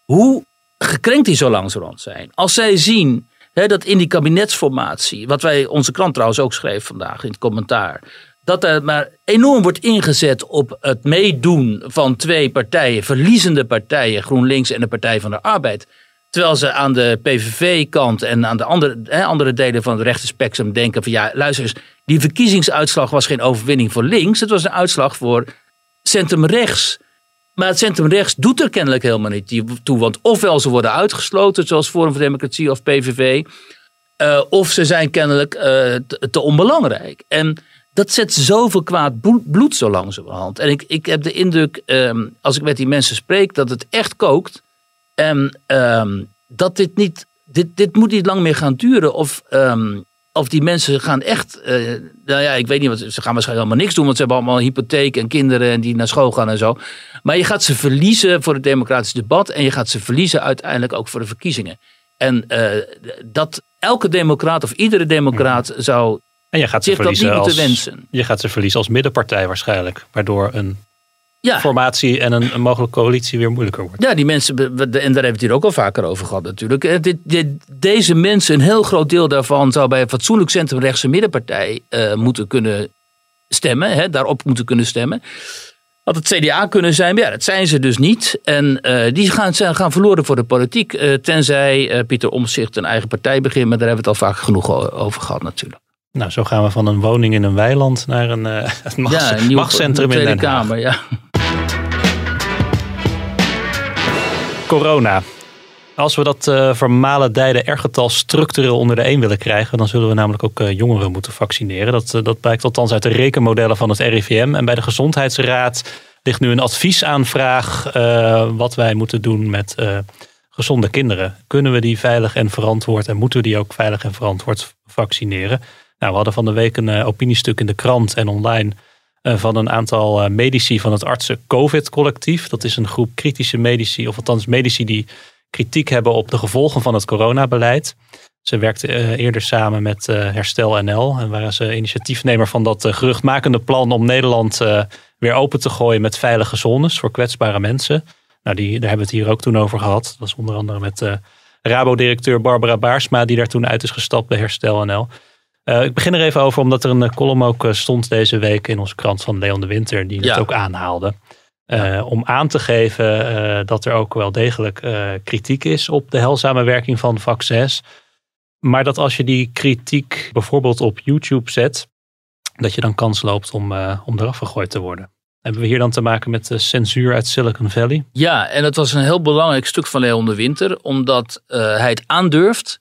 Hoe gekrenkt die zo langzamerhand zijn. Als zij zien hè, dat in die kabinetsformatie, wat wij onze krant trouwens ook schreef vandaag in het commentaar, dat er maar enorm wordt ingezet op het meedoen van twee partijen, verliezende partijen, GroenLinks en de Partij van de Arbeid. Terwijl ze aan de PVV-kant en aan de andere, andere delen van het rechterspectrum denken van ja, luister eens, die verkiezingsuitslag was geen overwinning voor links, het was een uitslag voor centrum-rechts. Maar het centrum-rechts doet er kennelijk helemaal niet toe. Want ofwel ze worden uitgesloten, zoals Forum voor Democratie of PVV. eh, of ze zijn kennelijk eh, te, te onbelangrijk. En dat zet zoveel kwaad bloed, zo langzamerhand. En ik, ik heb de indruk, ehm, als ik met die mensen spreek, dat het echt kookt. En ehm, dat dit niet, dit, dit moet niet lang meer gaan duren. Of, ehm, of die mensen gaan echt, eh, nou ja, ik weet niet, wat, ze gaan waarschijnlijk allemaal niks doen, want ze hebben allemaal een hypotheek en kinderen en die naar school gaan en zo. Maar je gaat ze verliezen voor het democratisch debat en je gaat ze verliezen uiteindelijk ook voor de verkiezingen. En eh, dat elke democraat of iedere democraat zou En je gaat ze verliezen moeten als, wensen. je gaat ze verliezen als middenpartij waarschijnlijk. Waardoor een Ja, formatie en een, een mogelijke coalitie weer moeilijker wordt. Ja, die mensen, en daar hebben we het hier ook al vaker over gehad natuurlijk. Eh, Dit, dit, deze mensen, een heel groot deel daarvan zou bij een fatsoenlijk centrumrechtse middenpartij eh, moeten kunnen stemmen. Hè, daarop moeten kunnen stemmen. Had het CDA kunnen zijn, maar ja, dat zijn ze dus niet. En eh, die gaan, zijn, gaan verloren voor de politiek. tenzij Pieter Omtzigt een eigen partij begint. Maar daar hebben we het al vaak genoeg over gehad natuurlijk. Nou, zo gaan we van een woning in een weiland naar een, eh (laughs) een machts- ja, een nieuw machtscentrum in Tweede Den. Kamer, ja. Corona. Als we dat eh vermalendijde R-getal structureel onder de een willen krijgen, dan zullen we namelijk ook eh, jongeren moeten vaccineren. Dat, dat blijkt althans uit de rekenmodellen van het RIVM. En bij de Gezondheidsraad ligt nu een adviesaanvraag wat wij moeten doen met gezonde kinderen. Kunnen we die veilig en verantwoord en moeten we die ook veilig en verantwoord vaccineren? Nou, we hadden van de week een eh, opiniestuk in de krant en online eh, van een aantal eh, medici van het artsen-COVID-collectief. Dat is een groep kritische medici, of althans medici die kritiek hebben op de gevolgen van het coronabeleid. Ze werkten eh, eerder samen met Herstel NL en waren ze initiatiefnemer van dat geruchtmakende plan om Nederland weer open te gooien met veilige zones voor kwetsbare mensen. Nou, die, daar hebben we het hier ook toen over gehad. Dat was onder andere met Rabo-directeur Barbara Baarsma, die daar toen uit is gestapt bij Herstel NL. Eh, ik begin er even over, omdat er een eh, column ook eh, stond deze week in onze krant van Leon de Winter, die Ja. het ook aanhaalde. Om aan te geven dat er ook wel degelijk kritiek is op de heilzame werking van vaccins. Maar dat als je die kritiek bijvoorbeeld op YouTube zet, dat je dan kans loopt om, om eraf gegooid te worden. Hebben we hier dan te maken met de censuur uit Silicon Valley? Ja, en het was een heel belangrijk stuk van Leon de Winter, omdat hij het aandurft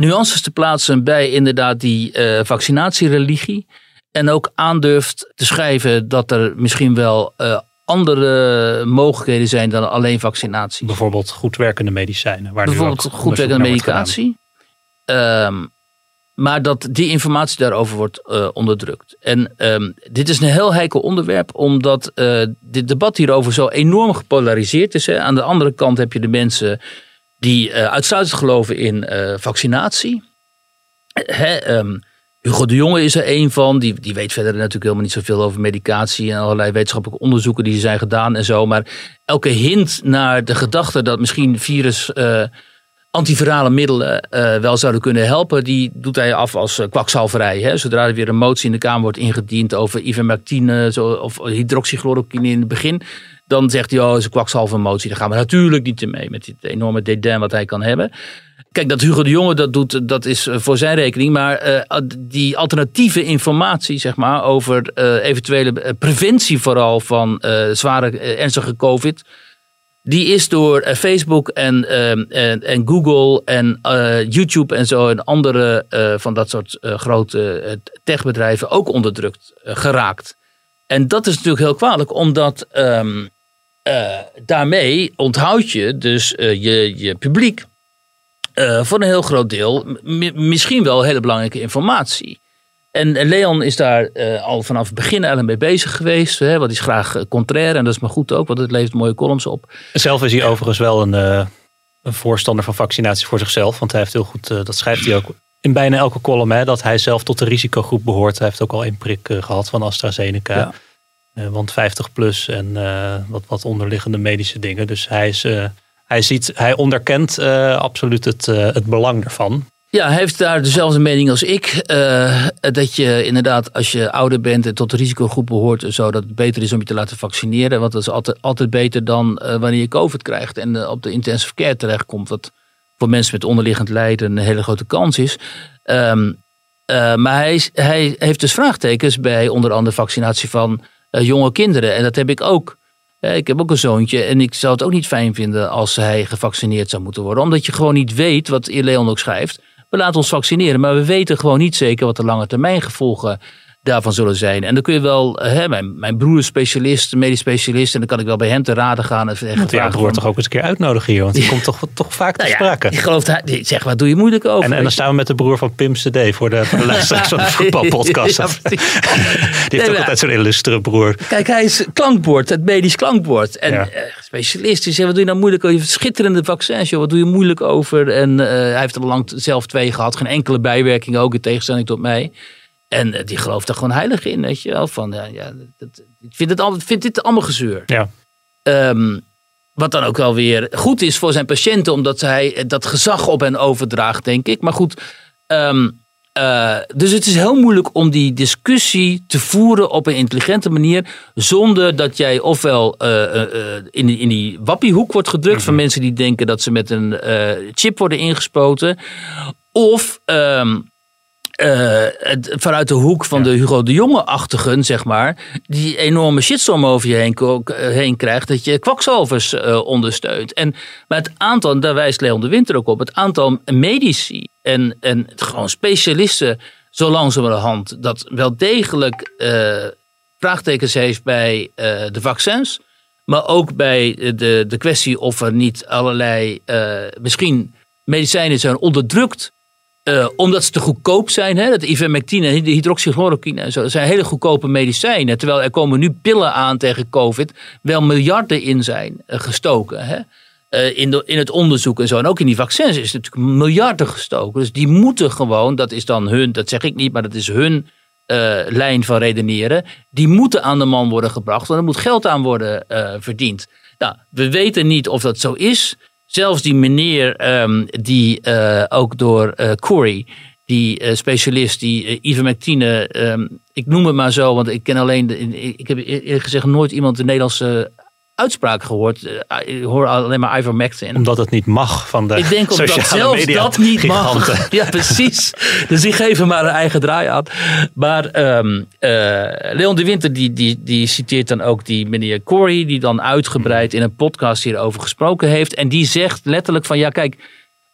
nuances te plaatsen bij inderdaad die eh, vaccinatiereligie. En ook aandurft te schrijven dat er misschien wel eh, andere mogelijkheden zijn dan alleen vaccinatie. Bijvoorbeeld goed werkende medicijnen. Waar Bijvoorbeeld goed werkende medicatie. Ehm, maar dat die informatie daarover wordt eh, onderdrukt. En ehm, dit is een heel heikel onderwerp, omdat dit debat hierover zo enorm gepolariseerd is. Hè. Aan de andere kant heb je de mensen die eh, uitsluitend geloven in eh, vaccinatie. Hè, ehm, Hugo de Jonge is er één van. Die, die weet verder natuurlijk helemaal niet zoveel over medicatie en allerlei wetenschappelijke onderzoeken die zijn gedaan en zo. Maar elke hint naar de gedachte dat misschien virus. eh, antivirale middelen wel zouden kunnen helpen, die doet hij af als uh, kwakzalverij. Hè? Zodra er weer een motie in de Kamer wordt ingediend over ivermectine zo, of hydroxychloroquine in het begin, dan zegt hij, oh, dat is een kwakzalvermotie. Daar gaan we natuurlijk niet mee met dit enorme dédain wat hij kan hebben. Kijk, dat Hugo de Jonge dat doet, dat is eh, voor zijn rekening. Maar uh, die alternatieve informatie, zeg maar, over uh, eventuele preventie vooral van zware, ernstige COVID die is door eh, Facebook en, ehm, en, en, Google en YouTube en zo en andere van dat soort grote techbedrijven ook onderdrukt geraakt. En dat is natuurlijk heel kwalijk, omdat um, daarmee onthoud je dus je, je publiek voor een heel groot deel misschien wel hele belangrijke informatie. En Leon is daar uh, al vanaf het begin eigenlijk mee bezig geweest. Hè, wat is graag uh, contrair. En dat is maar goed ook, want het levert mooie columns op. Zelf is hij overigens wel een, uh, een voorstander van vaccinaties voor zichzelf. Want hij heeft heel goed, dat schrijft hij ook in bijna elke column. Hè, dat hij zelf tot de risicogroep behoort. Hij heeft ook al één prik gehad van AstraZeneca. Ja. Want 50 plus en wat, wat onderliggende medische dingen. Dus hij, is, hij, ziet, hij onderkent absoluut het, het belang ervan. Ja, hij heeft daar dezelfde mening als ik. Dat je inderdaad, als je ouder bent en tot de risicogroep behoort, zo, dat het beter is om je te laten vaccineren. Want dat is altijd, altijd beter dan wanneer je COVID krijgt en op de intensive care terechtkomt. Wat voor mensen met onderliggend lijden een hele grote kans is. Um, maar hij, hij, heeft dus vraagtekens bij onder andere vaccinatie van jonge kinderen. En dat heb ik ook. Ik heb ook een zoontje en ik zou het ook niet fijn vinden als hij gevaccineerd zou moeten worden. Omdat je gewoon niet weet, wat Leon ook schrijft we laten ons vaccineren, maar we weten gewoon niet zeker wat de lange termijn gevolgen daarvan zullen zijn. En dan kun je wel, hè, mijn, mijn broer is specialist, medisch specialist, en dan kan ik wel bij hen te raden gaan. En zeggen, ja, broer toch ook eens een keer uitnodigen hier, want die komt toch, toch vaak te nou sprake. Die gelooft, die zegt, wat doe je moeilijk over? En, en dan staan we met de broer van Pim CD voor de, voor de luisteraars van de (laughs) voetbalpodcast. (laughs) Ja, (laughs) die heeft nee, ook altijd zo'n illustere broer. Kijk, hij is klankbord, het medisch klankbord. En ja. uh, specialist, die zegt, wat doe je nou moeilijk over? Schitterende vaccins, joh, wat doe je moeilijk over? En uh, hij heeft er lang zelf twee gehad, geen enkele bijwerking ook, in tegenstelling tot mij. En die gelooft er gewoon heilig in, weet je wel. Van, ja, ja, dat, ik vind, het al, vind dit allemaal gezeur. Ja. Um, wat dan ook wel weer goed is voor zijn patiënten, omdat hij dat gezag op hen overdraagt, denk ik. Maar goed, um, uh, dus het is heel moeilijk om die discussie te voeren op een intelligente manier, zonder dat jij ofwel uh, uh, in, die, in die wappiehoek wordt gedrukt van mhm. mensen die denken dat ze met een chip worden ingespoten, of um, uh, vanuit de hoek van de Hugo de Jonge-achtigen, zeg maar, die enorme shitstorm over je heen, eh, heen krijgt, dat je kwakzalvers uh, ondersteunt. En, maar het aantal, daar wijst Leon de Winter ook op, het aantal medici en, en gewoon specialisten, zo langzamerhand, dat wel degelijk uh, vraagtekens heeft bij de vaccins, maar ook bij de, de kwestie of er niet allerlei, misschien medicijnen zijn onderdrukt uh, omdat ze te goedkoop zijn. Hè? Dat ivermectine, de hydroxychloroquine en zo. Zijn hele goedkope medicijnen. Terwijl er komen nu pillen aan tegen COVID. Wel miljarden in zijn uh, gestoken. Hè? Uh, in, in het onderzoek en zo. En ook in die vaccins is natuurlijk miljarden gestoken. Dus die moeten gewoon, dat is dan hun, dat zeg ik niet, maar dat is hun lijn van redeneren. Die moeten aan de man worden gebracht. Want er moet geld aan worden verdiend. Nou, we weten niet of dat zo is. Zelfs die meneer um, die uh, ook door uh, Corey, die uh, specialist, die ivermectine, um, ik noem het maar zo, want ik ken alleen, de, ik heb eerlijk gezegd nooit iemand de Nederlandse uitspraak gehoord. Eh, ik hoor alleen maar ivermectin. Omdat het niet mag van de Ik denk omdat zelfs dat niet giganten. mag. (laughs) Ja, precies. dus die geven maar een eigen draai aan. Maar um, uh, Leon de Winter die, die, die citeert dan ook die meneer Corey... die dan uitgebreid in een podcast hierover gesproken heeft. En die zegt letterlijk van ja kijk...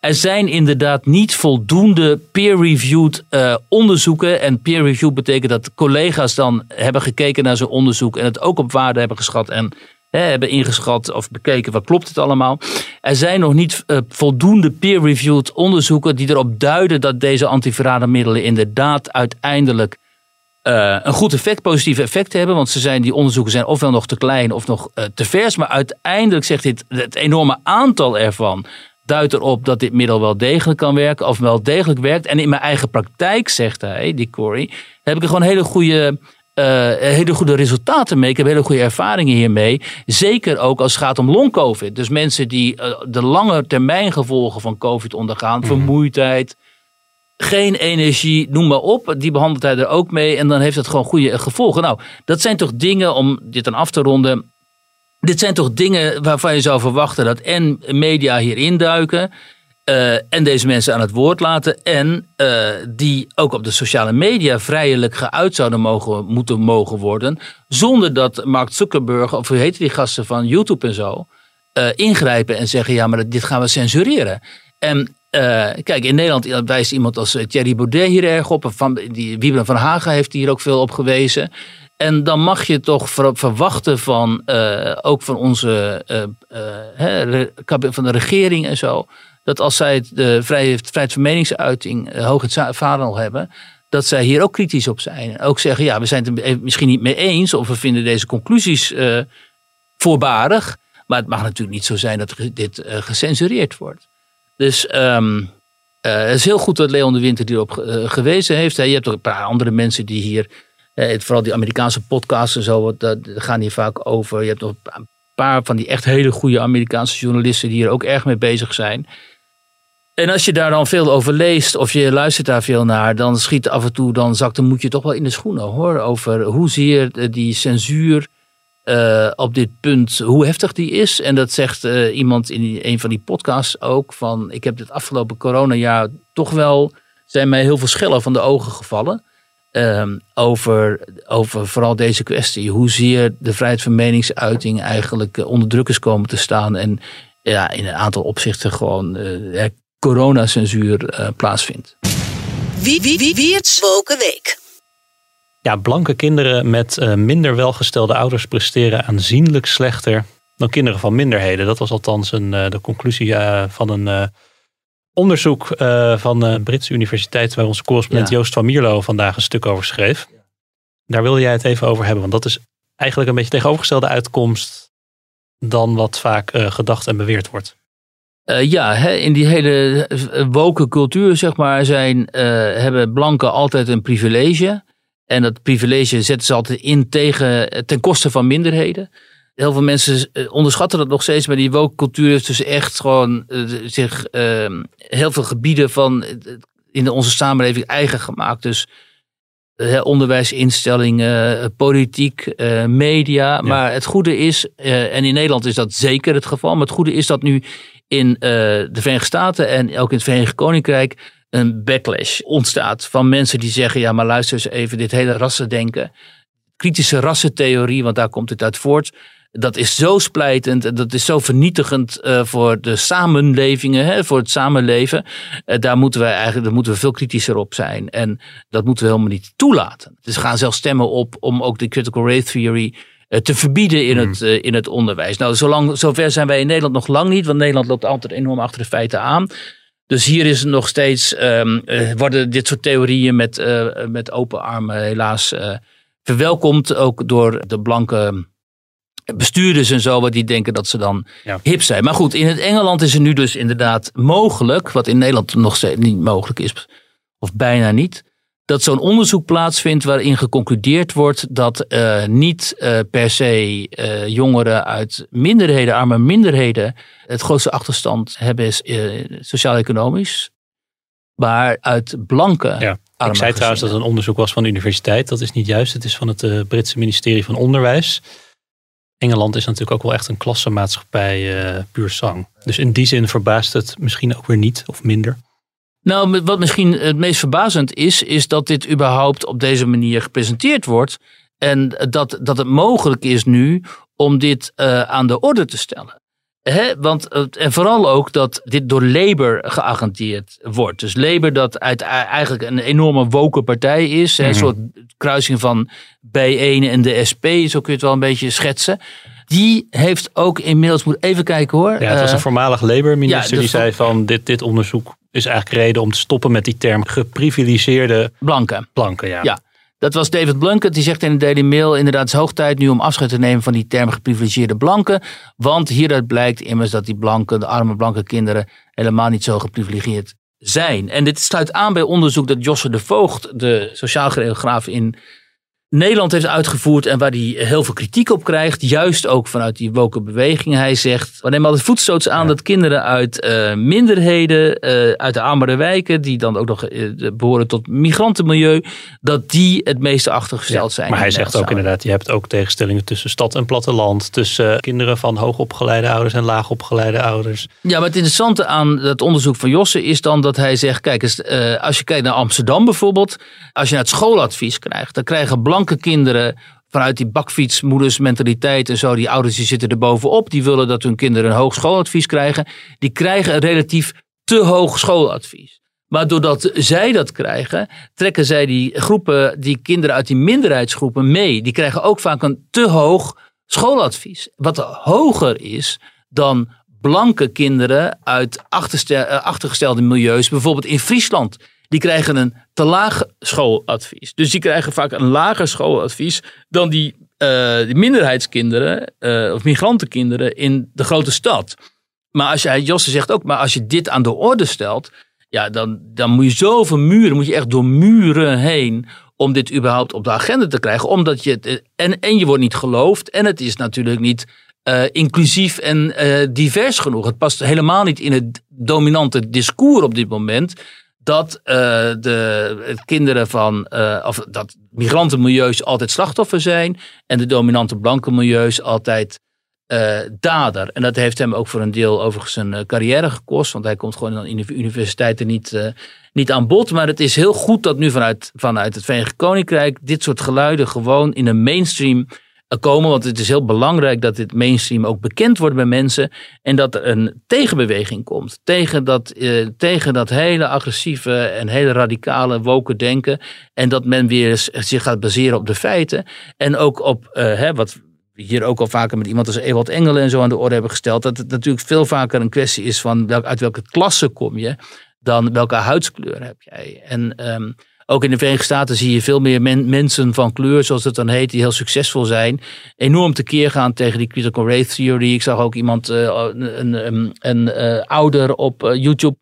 Er zijn inderdaad niet voldoende peer-reviewed uh, onderzoeken. En peer-review betekent dat collega's dan hebben gekeken naar zo'n onderzoek en het ook op waarde hebben geschat en hebben ingeschat of bekeken wat klopt het allemaal. Er zijn nog niet uh, voldoende peer-reviewed onderzoeken die erop duiden dat deze antivirale inderdaad uiteindelijk uh, een goed effect, positief effect hebben. Want ze zijn, die onderzoeken zijn ofwel nog te klein of nog uh, te vers. Maar uiteindelijk zegt dit, het enorme aantal ervan duidt erop dat dit middel wel degelijk kan werken of wel degelijk werkt. En in mijn eigen praktijk, zegt hij, die Corey, heb ik er gewoon hele goede eh, hele goede resultaten mee. Ik heb hele goede ervaringen hiermee. Zeker ook als het gaat om long-covid. Dus mensen die eh, de lange termijn gevolgen van covid ondergaan. Vermoeidheid, geen energie, noem maar op. Die behandelt hij er ook mee. En dan heeft dat gewoon goede gevolgen. Nou, dat zijn toch dingen, om dit dan af te ronden. Dit zijn toch dingen waarvan je zou verwachten dat en media hier induiken. Eh, en deze mensen aan het woord laten. En eh, die ook op de sociale media vrijelijk geuit zouden mogen, moeten mogen worden. Zonder dat Mark Zuckerberg, of hoe heet die gasten van YouTube en zo. eh, ingrijpen en zeggen: ja, maar dit gaan we censureren. En kijk, in Nederland wijst iemand als Thierry Baudet hier erg op. Van, die, Wiebren van Haga heeft hier ook veel op gewezen. En dan mag je toch ver- verwachten van, ook van onze, van de regering en zo. Dat als zij de vrijheid, vrijheid van meningsuiting uh, hoog het vaandel hebben. Dat zij hier ook kritisch op zijn. Ook zeggen, ja, we zijn het misschien niet mee eens. Of we vinden deze conclusies eh, voorbarig. Maar het mag natuurlijk niet zo zijn dat dit eh, gecensureerd wordt. Dus ehm, eh, het is heel goed dat Leon de Winter hierop ge- eh, gewezen heeft. Je hebt ook een paar andere mensen die hier, eh, vooral die Amerikaanse podcasts en zo, wat, gaan hier vaak over. Je hebt nog een paar van die echt hele goede Amerikaanse journalisten die hier ook erg mee bezig zijn. En als je daar dan veel over leest of je luistert daar veel naar, dan schiet af en toe, dan zakt de moet je toch wel in de schoenen hoor. Over hoezeer eh, die censuur eh, op dit punt, hoe heftig die is. En dat zegt eh, iemand in een van die podcasts ook. Van ik heb dit afgelopen coronajaar toch wel, zijn mij heel veel schellen van de ogen gevallen. Ehm, over, over vooral deze kwestie. Hoezeer de vrijheid van meningsuiting eigenlijk onder druk is komen te staan. En ja, in een aantal opzichten gewoon coronacensuur eh, plaatsvindt. Wie, wie, wie, wie het woken week. Ja, blanke kinderen met eh, minder welgestelde ouders presteren aanzienlijk slechter dan kinderen van minderheden. Dat was althans een, eh, de conclusie eh, van een eh, onderzoek eh, van de Britse universiteit, waar onze correspondent Ja. Joost van Mierlo vandaag een stuk over schreef. Daar wilde jij het even over hebben, want dat is eigenlijk een beetje tegenovergestelde uitkomst dan wat vaak eh, gedacht en beweerd wordt. Eh, ja, in die hele eh, woke cultuur, zeg maar, zijn, eh, hebben blanken altijd een privilege. En dat privilege zetten ze altijd in tegen, ten koste van minderheden. Heel veel mensen onderschatten dat nog steeds, maar die woke cultuur heeft dus echt gewoon zich eh, heel veel gebieden van in onze samenleving eigen gemaakt. Dus onderwijsinstellingen, eh, politiek, eh, media. Maar het goede is, eh, en in Nederland is dat zeker het geval, maar het goede is dat nu in de Verenigde Staten en ook in het Verenigd Koninkrijk een backlash ontstaat van mensen die zeggen, ja maar luister eens even, dit hele rassendenken, kritische rassentheorie, want daar komt het uit voort. Dat is zo splijtend en dat is zo vernietigend eh, voor de samenlevingen, hè, voor het samenleven. Eh, daar moeten we eigenlijk daar moeten we veel kritischer op zijn. En dat moeten we helemaal niet toelaten. Dus we gaan zelfs stemmen op om ook de critical race theory eh, te verbieden in, het, eh, in het onderwijs. Nou, zolang, zover zijn wij in Nederland nog lang niet, want Nederland loopt altijd enorm achter de feiten aan. Dus hier is het nog steeds, ehm, eh, worden dit soort theorieën met, met open armen helaas verwelkomd. Ook door de blanke bestuurders en zo, wat die denken dat ze dan Ja. hip zijn. Maar goed, in het Engeland is het nu dus inderdaad mogelijk, wat in Nederland nog steeds niet mogelijk is, of bijna niet, dat zo'n onderzoek plaatsvindt waarin geconcludeerd wordt dat eh, niet eh, per se eh, jongeren uit minderheden, arme minderheden, het grootste achterstand hebben is sociaal-economisch, maar uit blanke Ja. Ik zei trouwens dat het een onderzoek was van de universiteit. Dat is niet juist. Het is van het Britse ministerie van Onderwijs. Engeland is natuurlijk ook wel echt een klassenmaatschappij eh puur sang. Dus in die zin verbaast het misschien ook weer niet of minder. Nou, wat misschien het meest verbazend is, is dat dit überhaupt op deze manier gepresenteerd wordt. En dat, dat het mogelijk is nu om dit eh, aan de orde te stellen. Want, het- en vooral ook dat dit door Labour geagenteerd wordt. Dus Labour dat uit, eigenlijk een enorme woke partij is. Een soort kruising van B1 en de SP, zo kun je het wel een beetje schetsen. Die heeft ook inmiddels, moet even kijken hoor. Ja, het was eh, een voormalig Labour-minister ja, die zei van dit, dit onderzoek is eigenlijk reden om te stoppen met die term geprivilegeerde Blanke. blanken. Ja. Ja. Dat was David Blunkett, die zegt in de Daily Mail... inderdaad, het is hoog tijd nu om afscheid te nemen van die term geprivilegeerde blanken. Want hieruit blijkt immers dat die blanken, de arme blanke kinderen... helemaal niet zo geprivilegeerd zijn. En dit sluit aan bij onderzoek dat Josse de Voogd... de sociaal geograaf in Nederland heeft uitgevoerd en waar hij heel veel kritiek op krijgt. Juist ook vanuit die woke beweging. Hij zegt, we nemen altijd voetstoots aan dat kinderen uit uh, minderheden, uh, uit de armere wijken, die dan ook nog uh, behoren tot migrantenmilieu, dat die het meeste achtergesteld zijn. Maar hij zegt ook inderdaad, je hebt ook tegenstellingen tussen stad en platteland, tussen kinderen van hoogopgeleide ouders en laagopgeleide ouders. Ja, maar het interessante aan het onderzoek van Josse is dan dat hij zegt, kijk eens, als je kijkt naar Amsterdam bijvoorbeeld, als je naar het schooladvies krijgt, dan krijgen blanke kinderen vanuit die bakfietsmoeders mentaliteit en zo, die ouders die zitten er bovenop, die willen dat hun kinderen een hoog schooladvies krijgen, die krijgen een relatief te hoog schooladvies. Maar doordat zij dat krijgen, trekken zij die groepen, die kinderen uit die minderheidsgroepen mee. Die krijgen ook vaak een te hoog schooladvies. Wat hoger is dan blanke kinderen uit achtergestelde milieus, bijvoorbeeld in Friesland die krijgen een te laag schooladvies. Dus die krijgen vaak een lager schooladvies dan die, die minderheidskinderen uh, of migrantenkinderen in de grote stad. Maar als je, Josse zegt ook, maar als je dit aan de orde stelt, ja, dan, dan moet je zoveel muren, moet je echt door muren heen om dit überhaupt op de agenda te krijgen. Omdat je het, en, en je wordt niet geloofd en het is natuurlijk niet inclusief en divers genoeg. Het past helemaal niet in het dominante discours op dit moment dat uh, de kinderen van, uh, of dat migrantenmilieus altijd slachtoffer zijn en de dominante blanke milieus altijd uh, dader. En dat heeft hem ook voor een deel overigens zijn carrière gekost, want hij komt gewoon in de universiteiten niet, niet aan bod. Maar het is heel goed dat nu vanuit, vanuit het Verenigd Koninkrijk dit soort geluiden gewoon in een mainstream komen. Want het is heel belangrijk dat dit mainstream ook bekend wordt bij mensen. En dat er een tegenbeweging komt. Tegen dat, eh, tegen dat hele agressieve en hele radicale woken denken. En dat men weer zich gaat baseren op de feiten. En ook op uh, hè, wat hier ook al vaker met iemand als Ewald Engelen en zo aan de orde hebben gesteld. Dat het natuurlijk veel vaker een kwestie is van uit welke klasse kom je. Dan welke huidskleur heb jij. En um, ook in de Verenigde Staten zie je veel meer mensen van kleur, zoals het dan heet, die heel succesvol zijn. Enorm tekeer gaan tegen die critical race theory. Ik zag ook iemand, uh, een, een, een uh, ouder op uh, YouTube,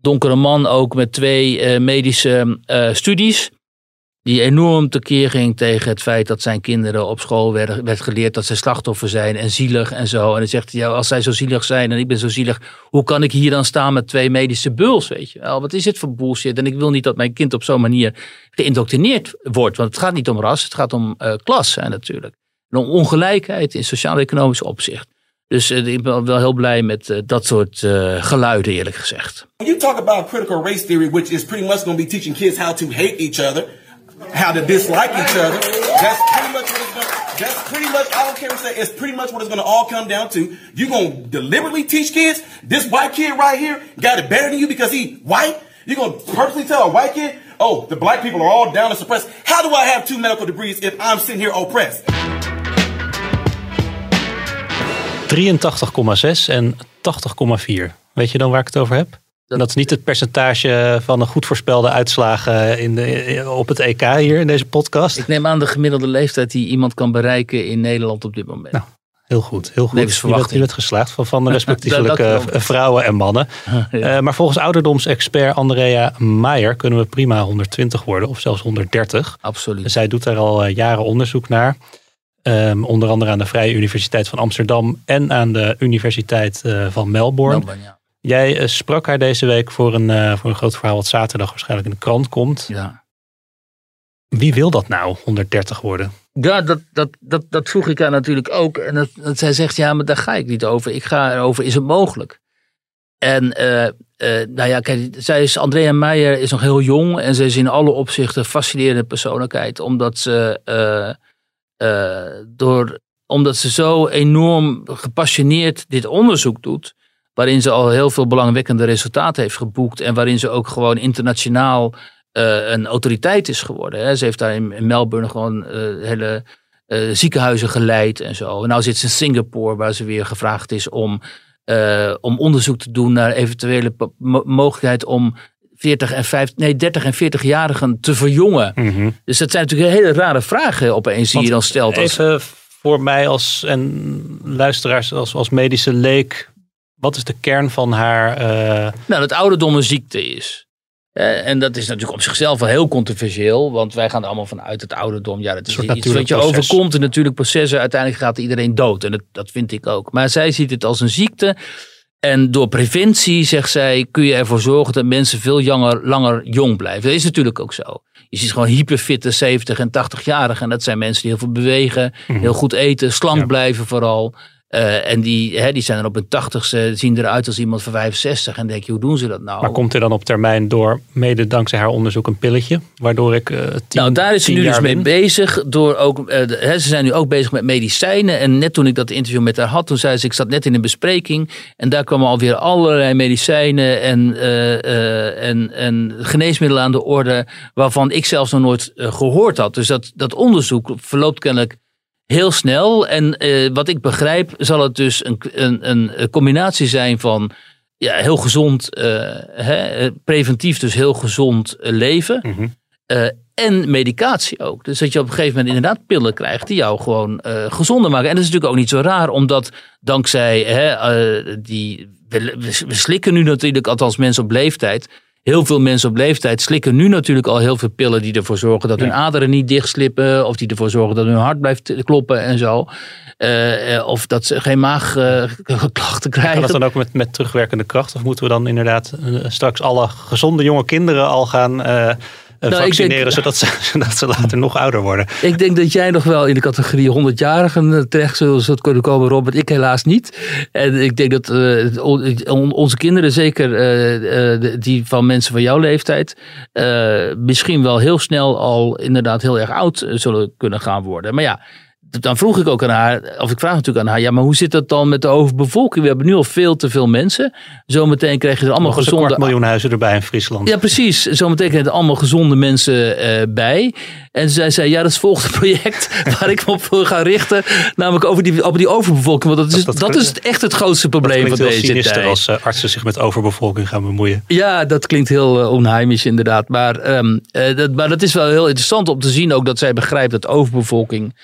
donkere man ook met twee medische studies die enorm tekeer ging tegen het feit dat zijn kinderen op school werden, werd geleerd dat ze slachtoffer zijn en zielig en zo. En dan zegt hij, ja, als zij zo zielig zijn en ik ben zo zielig, hoe kan ik hier dan staan met twee medische buls, weet je wel? Wat is dit voor bullshit? En ik wil niet dat mijn kind op zo'n manier geïndoctrineerd wordt, want het gaat niet om ras, het gaat om uh, klas hè, natuurlijk. En om ongelijkheid in sociaal-economisch opzicht. Dus uh, ik ben wel heel blij met uh, dat soort geluiden, eerlijk gezegd. You talk about critical race theory, which is pretty much going to be teaching kids how to hate each other, how to dislike each other. That's pretty much what it's to, that's pretty much, I don't care what say, it's pretty much what it's going to all come down to. You're going to deliberately teach kids, this white kid right here got it better than you because he white? You're going to purposely tell a white kid, oh, the black people are all down and suppressed. How do I have two medical degrees if I'm sitting here oppressed? 83,6 en 80,4. Weet je dan waar ik het over heb? Dat, is niet het percentage van een goed voorspelde uitslagen in de, op het EK hier in deze podcast. Ik neem aan de gemiddelde leeftijd die iemand kan bereiken in Nederland op dit moment. Nou, heel goed, heel goed. Je bent, je bent geslaagd van, van de respectievelijke (laughs) vrouwen en mannen. (laughs) Ja. Uh, maar volgens ouderdomsexpert Andrea Meijer kunnen we prima 120 worden of zelfs 130. Absoluut. Zij doet daar al jaren onderzoek naar. Um, onder andere aan de Vrije Universiteit van Amsterdam en aan de Universiteit uh, van Melbourne. Melbourne ja. Jij uh, sprak haar deze week voor een, uh, voor een groot verhaal wat zaterdag waarschijnlijk in de krant komt. Ja. Wie wil dat nou, 130 worden? Ja, dat, dat, dat, dat vroeg ik haar natuurlijk ook. En dat, dat zij zegt, ja, maar daar ga ik niet over. Ik ga erover, is het mogelijk? En uh, nou ja, kijk, zij is, Andrea Meijer is nog heel jong. En ze is in alle opzichten een fascinerende persoonlijkheid. Omdat ze, door, omdat ze zo enorm gepassioneerd dit onderzoek doet waarin ze al heel veel belangwekkende resultaten heeft geboekt. En waarin ze ook gewoon internationaal uh, een autoriteit is geworden. Hè. Ze heeft daar in, Melbourne gewoon uh, hele uh, ziekenhuizen geleid en zo. En nou zit ze in Singapore, waar ze weer gevraagd is om, om onderzoek te doen naar eventuele mogelijkheid om 40 en 50, nee, 30 en 40-jarigen te verjongen. Mm -hmm. Dus dat zijn natuurlijk hele rare vragen opeens die je dan stelt. Even voor mij als en luisteraars als, als medische leek wat is de kern van haar. Uh... Nou, dat ouderdom een ziekte is. En dat is natuurlijk op zichzelf wel heel controversieel, want wij gaan er allemaal vanuit het ouderdom. Ja, dat is iets wat je proces. overkomt, een natuurlijk processen. Uiteindelijk gaat iedereen dood en dat, dat vind ik ook. Maar zij ziet het als een ziekte. En door preventie, zegt zij, kun je ervoor zorgen dat mensen veel jonger, langer jong blijven. Dat is natuurlijk ook zo. Je ziet gewoon hyperfitte 70 en 80-jarigen. En dat zijn mensen die heel veel bewegen, heel goed eten, slank Mhm. Ja. blijven vooral. Eh, en die, hè, die zijn er op hun tachtigste, zien eruit als iemand van 65. En denk je, hoe doen ze dat nou? Maar komt er dan op termijn door, mede dankzij haar onderzoek, een pilletje? Waardoor ik eh tien, nou, daar is ze nu dus mee bezig. Door ook, eh, de- hè, ze zijn nu ook bezig met medicijnen. En net toen ik dat interview met haar had, toen zei ze: Ik zat net in een bespreking. En daar kwamen alweer allerlei medicijnen en, en, en geneesmiddelen aan de orde. waarvan ik zelfs nog nooit eh, gehoord had. Dus dat, dat onderzoek verloopt kennelijk heel snel. En eh, wat ik begrijp, zal het dus een, een, een combinatie zijn van. Ja, heel gezond, eh, hè, eh, preventief dus heel gezond leven. Mhm. En medicatie ook. Dus dat je op een gegeven moment inderdaad pillen krijgt die jou gewoon gezonder maken. En dat is natuurlijk ook niet zo raar, omdat dankzij hè, die. We, we slikken nu natuurlijk, althans mensen op leeftijd. Heel veel mensen op leeftijd slikken nu natuurlijk al heel veel pillen die ervoor zorgen dat hun aderen niet dichtslippen. Of die ervoor zorgen dat hun hart blijft kloppen en zo. Eh, eh, of dat ze geen maagklachten (laughs) Kan krijgen. dat dan ook met, met terugwerkende kracht? Of moeten we dan inderdaad eh, straks alle gezonde jonge kinderen al gaan eh, eh, Nou, vaccineren, denk- zodat, ze, (laughs) zodat ze later nog ouder worden? Ik denk dat jij nog wel in de categorie 100-jarigen eh, terecht zult kunnen komen, Robert. Ik helaas niet. En ik denk dat eh, on- on- onze kinderen, zeker eh, die van mensen van jouw leeftijd, misschien wel heel snel al inderdaad heel erg oud zullen kunnen gaan worden. Maar ja. Dan vroeg ik ook aan haar, of ik vraag natuurlijk aan haar, ja, maar hoe zit dat dan met de overbevolking? We hebben nu al veel te veel mensen. Zometeen krijg je er allemaal eens een gezonde kwart miljoen huizen erbij in Friesland. ja, precies. Zometeen krijgen er allemaal gezonde mensen eh, bij. En zij zei, ja, dat is het volgende (laughs) project waar ik me op wil gaan richten. Namelijk over die, over die overbevolking. Want dat is, Dat- dat, dat is echt het grootste probleem van deze tijd. als eh, artsen zich met overbevolking gaan bemoeien. Ja, dat klinkt heel uh, onheimisch inderdaad. Maar, ehm, eh, dat, maar dat is wel heel interessant om te zien ook dat zij begrijpt dat overbevolking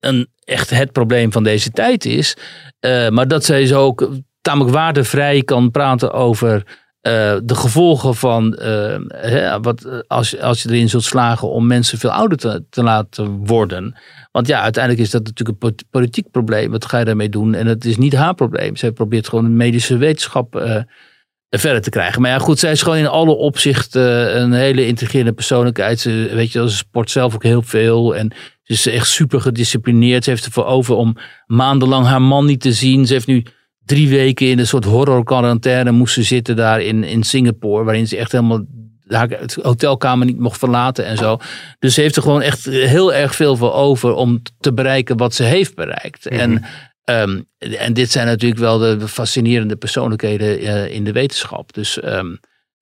een, echt het probleem van deze tijd is. Eh, maar dat zij zo ook tamelijk waardevrij kan praten over eh, de gevolgen van eh, hè, wat, als, als je erin zult slagen om mensen veel ouder te, te laten worden. Want ja, uiteindelijk is dat natuurlijk een po- politiek probleem. Wat ga je daarmee doen? En het is niet haar probleem. Zij probeert gewoon de medische wetenschap verder te krijgen. Maar ja, goed, zij is gewoon in alle opzichten een hele intrigerende persoonlijkheid. Ze, weet je, ze sport zelf ook heel veel. En ze is echt super gedisciplineerd. Ze heeft ervoor over om maandenlang haar man niet te zien. Ze heeft nu drie weken in een soort horror quarantaine moest ze zitten daar in, in Singapore. Waarin ze echt helemaal haar hotelkamer niet mocht verlaten en zo. Dus ze heeft er gewoon echt heel erg veel voor over om te bereiken wat ze heeft bereikt. En, ehm, en dit zijn natuurlijk wel de fascinerende persoonlijkheden eh, in de wetenschap. Dus ehm,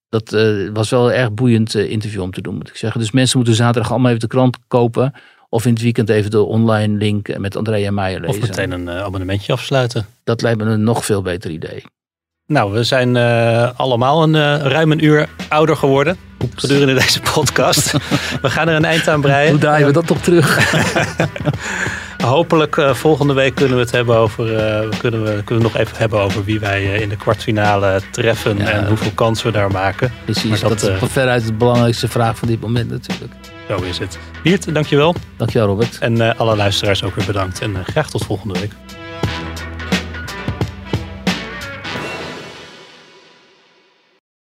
dat eh, was wel een erg boeiend eh, interview om te doen, moet ik zeggen. Dus mensen moeten zaterdag allemaal even de krant kopen. Of in het weekend even de online link met Andrea Meijer lezen. Of meteen een eh, abonnementje afsluiten. Dat lijkt me een nog veel beter idee. Nou, we zijn eh, allemaal een eh, ruim een uur ouder geworden. Gedurende deze podcast. (laughs) we gaan er een eind aan breien. Hoe draaien we dat toch terug? (laughs) Hopelijk volgende week kunnen we het hebben over. kunnen, we, kunnen we nog even hebben over wie wij in de kwartfinale treffen. Ja. En hoeveel kansen we daar maken. Precies, Maar dat, dat, is veruit de belangrijkste vraag van dit moment natuurlijk. Zo is het. Wiert, dankjewel. Dankjewel Robert. En eh, alle luisteraars ook weer bedankt. En eh, graag tot volgende week.